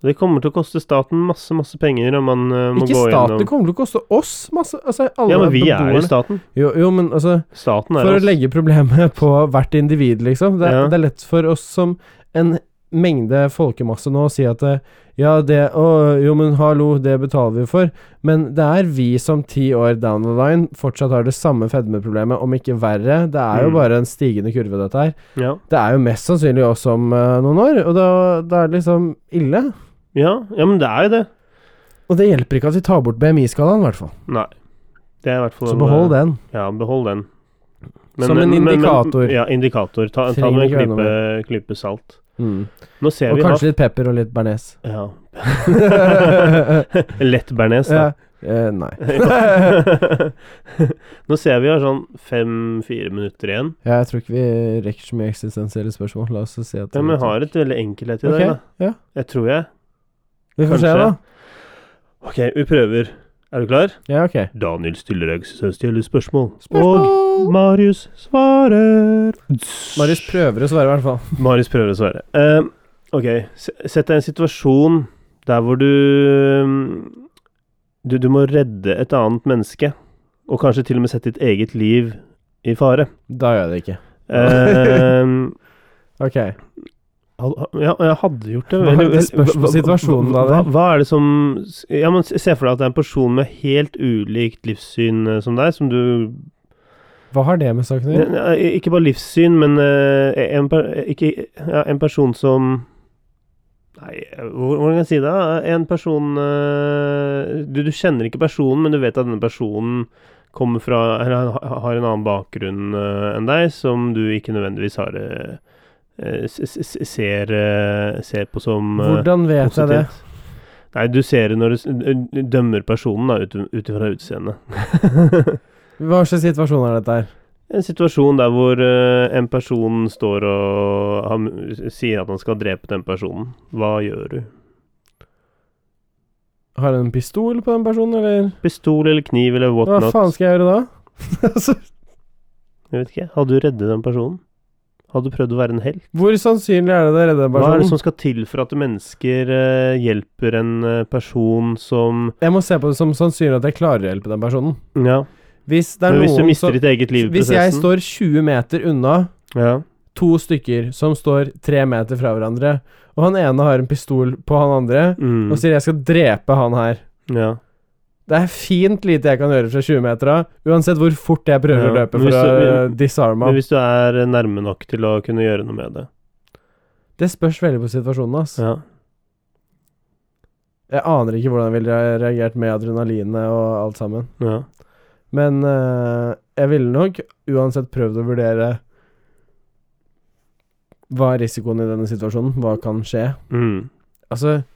Det kommer til å koste staten masse, masse penger om man uh, må Ikke gå staten. Det gjennom kommer til å koste oss masse. Altså, alle Ja, men vi er jo staten. Jo, jo, men altså Staten er For å legge problemet på hvert individ, liksom. Det, Ja. det er lett for oss som en mengde folkemasse nå å si at eh, ja, det Å, jo, men hallo, det betaler vi for. Men det er vi som ti år down the line fortsatt har det samme fedmeproblemet, om ikke verre. Det er jo Mm. bare en stigende kurve, dette her. Ja. Det er jo mest sannsynlig oss om uh, noen år, og da, da er det liksom ille. Ja, ja, men det er jo det. Og det hjelper ikke at vi tar bort BMI-skalaen, i hvert fall. Nei. Det er i hvert fall Så behold eh, den. Ja, behold den. Som en indikator. ja, indikator. Ta, ta med en klype, klype salt. Mm. Og vi kanskje litt pepper og litt bearnés. Ja. Lett bearnés, ja. da. Eh, nei. Nå ser vi har sånn fem-fire minutter igjen. Ja, jeg tror ikke vi rekker så mye eksistensielle spørsmål. La oss se si at Ja, men jeg har et veldig enkelhet i okay. dag, da. ja. Jeg tror jeg. Vi får se, da. Ok, vi prøver. Er du klar? Ja, ok. Daniel stiller eksistensielle spørsmål. Og Marius svarer. Marius prøver å svare, i hvert fall. Marius prøver å svare. Uh, ok, sett deg i en situasjon der hvor du, du Du må redde et annet menneske, og kanskje til og med sette ditt eget liv i fare. Da gjør jeg det ikke. Uh, Ok. Ja, jeg hadde gjort det. Hva- er det spørs på situasjonen, da, Hva, hva er det som Ja, men Se for deg at det er en person med helt ulikt livssyn eh, som deg, som du Hva har det med saken å gjøre? Ikke bare livssyn, men eh, en, ikke, ja, en person som Nei, hvordan kan jeg si det? En person eh, du, du kjenner ikke personen, men du vet at denne personen kommer fra Eller har en annen bakgrunn enn deg, som du ikke nødvendigvis har ser, eh, ser på som eh, Hvordan vet jeg det? Nei, du ser det når du dømmer personen da, ut ut utseendet. Hva slags situasjon er dette her? En situasjon der hvor eh, en person står og han, sier at han skal drepe den personen. Hva gjør du? Har du en pistol på den personen, eller? Pistol eller kniv eller whatnot. Hva faen skal jeg gjøre da? Jeg vet ikke. Hadde du reddet den personen? Hadde du prøvd å være en helt? Hvor sannsynlig er det det redder en den Hva er det som skal til for at mennesker eh, hjelper en eh, person som Jeg må se på det som sannsynlig at jeg klarer å hjelpe den personen. Ja. Hvis det er Men hvis du noen mister som ditt eget liv i Hvis jeg prosessen står 20 meter unna ja. to stykker som står tre meter fra hverandre, og han ene har en pistol på han andre, Mm. og sier 'jeg skal drepe han her'. ja. Det er fint lite jeg kan gjøre fra 20 meter av, uansett hvor fort jeg prøver Ja, å løpe for å uh, disarme Men hvis du er nærme nok til å kunne gjøre noe med det Det spørs veldig på situasjonen, ass. Ja. Jeg aner ikke hvordan jeg ville reagert med adrenalinet og alt sammen. ja. Men eh, jeg ville nok uansett prøvd å vurdere hva er risikoen i denne situasjonen? Hva kan skje? Mm. Altså eh,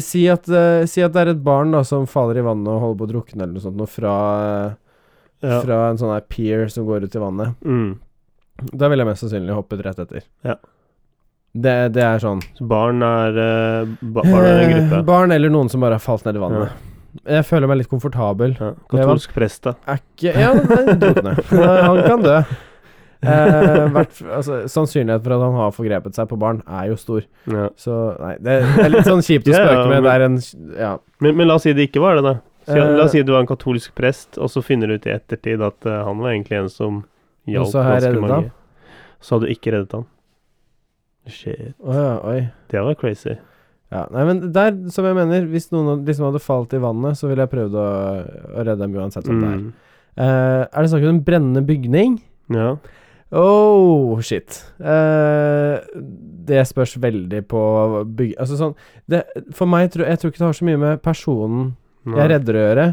si, at, uh, si at det er et barn da som faller i vannet og holder på å drukne eller noe sånt, noe fra, eh, Ja. fra en sånn her pier som går ut i vannet. Mm. Da ville jeg mest sannsynlig hoppet rett etter. Ja. Det, det er sånn Så barn er uh, ba Barn er en Eh, gruppe. Barn eller noen som bare har falt ned i vannet. Jeg føler meg litt komfortabel. Ja. Katolsk prest, da. Er ikke Ja, nei, drukne. Ja, Han kan dø. Eh, hvert, altså, sannsynligheten for at han har forgrepet seg på barn, er jo stor. Ja. Så nei, det er litt sånn kjipt å spøke med. Det er en Ja. Men, men la oss si det ikke var det, da. Så, Eh, la oss si du var en katolsk prest, og så finner du ut i ettertid at uh, han var egentlig en som hjalp ganske mange. han? Så hadde du ikke reddet han. Shit. Oh, ja. Det var crazy. Ja, nei, men der, som jeg mener, hvis noen liksom hadde falt i vannet, så ville jeg prøvd å, å redde dem uansett det er. Mm. Eh, er det snakk om en brennende bygning? Ja. Oh, shit. Uh, det spørs veldig på bygg... Altså sånn det, For meg tror jeg tror ikke det har så mye med personen Nei. jeg redder å gjøre,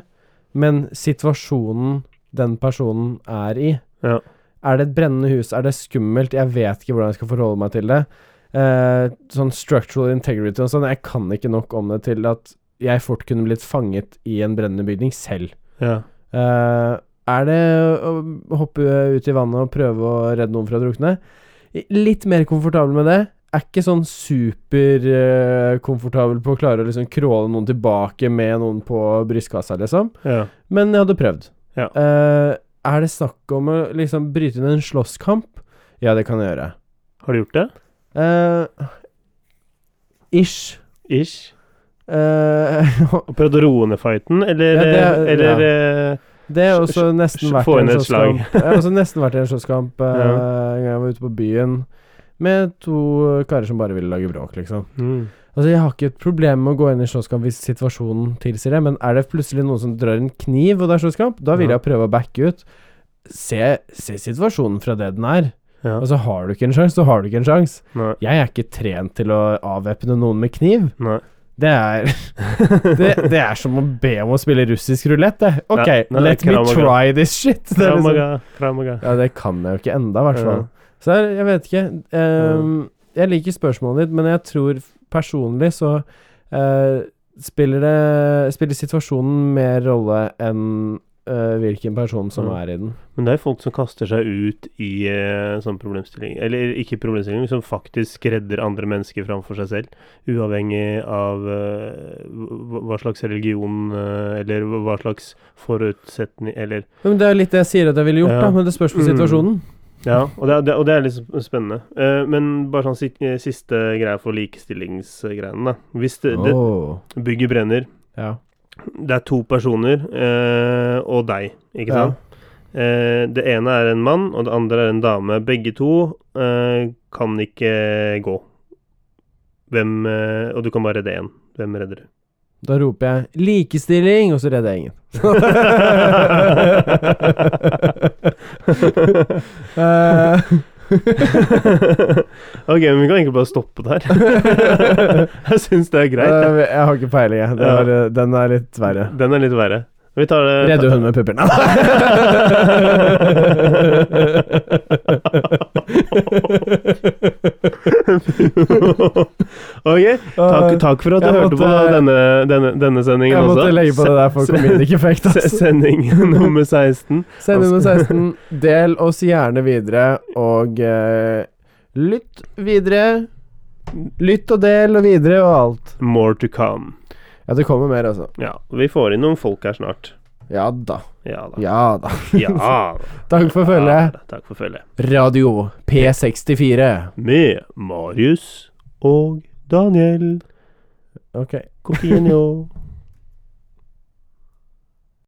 men situasjonen den personen er i. Ja. Er det et brennende hus? Er det skummelt? Jeg vet ikke hvordan jeg skal forholde meg til det. Uh, sånn structural integrity og sånn, jeg kan ikke nok om det til at jeg fort kunne blitt fanget i en brennende bygning selv. Ja. Eh, er det å hoppe ut i vannet og prøve å redde noen fra å drukne? Litt mer komfortabel med det. Er ikke sånn superkomfortabel på å klare å liksom kråle noen tilbake med noen på brystkassa, liksom. ja. Men jeg hadde prøvd. Ja. Uh, er det snakk om å liksom bryte inn en slåsskamp? Ja, det kan jeg gjøre. Har du gjort det? Uh, ish. Ish. Uh, prøvd å roe ned fighten, eller Ja, det er- Eller eh, Det har også nesten vært en slåsskamp. Jeg har også nesten vært i en slåsskamp uh, Ja. en gang jeg var ute på byen med to karer som bare ville lage bråk, liksom. mm. Altså, jeg har ikke et problem med å gå inn i slåsskamp hvis situasjonen tilsier det, men er det plutselig noen som drar en kniv, og det er slåsskamp, da vil jeg prøve å backe ut. Se, se situasjonen fra det den er. Ja. Altså, har du ikke en sjanse, så har du ikke en sjanse. Jeg er ikke trent til å avvæpne noen med kniv. Nei. Det er det, det er som å be om å spille russisk rulett, det. Ok, Ja, nei, let me try this shit. Det liksom, Kramaga, kramaga. ja, det kan jeg jo ikke enda, i hvert fall. Så jeg vet ikke. Um, jeg liker spørsmålet ditt, men jeg tror personlig så uh, spiller det Spiller situasjonen mer rolle enn eh, hvilken person som Ja. er i den. Men det er folk som kaster seg ut i uh, sånn problemstilling Eller ikke problemstilling, som faktisk redder andre mennesker framfor seg selv. Uavhengig av uh, hva slags religion eller hva slags forutsetning Eller Men det er litt det jeg sier at jeg ville gjort, Ja. da, men det spørs på Mm. situasjonen. Ja, og det, er- det, og det er litt spennende. Men bare sånn siste greie for likestillingsgreiene, da. Hvis det, det bygget brenner, ja. Det er to personer eh, og deg, ikke Ja. sant? Eh, det ene er en mann, og det andre er en dame. Begge to eh, kan ikke gå. Hvem eh, Og du kan bare redde én. Hvem redder du? Da roper jeg 'likestilling', og så redder jeg ingen. Eh, ok, men vi kan egentlig bare stoppe der. jeg syns det er greit. jeg. jeg har ikke peiling, jeg. Ja. eh, den er litt verre. Den er litt verre. Vi tar det Redde hunden med puppene. ok, takk, takk for at du Jeg hørte på denne, denne, denne sendingen Jeg måtte også. legge på det der for comedic effect. Altså. Sending nummer 16. Sending nummer 16. Del oss gjerne videre, og uh, lytt videre. Lytt og del og videre og alt. More to come. Ja, det kommer mer, altså. Ja, vi får inn noen folk her snart. Ja da. Ja da. Ja da. Ja. Takk for følget. Ja, Takk for følget. Radio P64. Med Marius og Daniel Ok. Coquinho.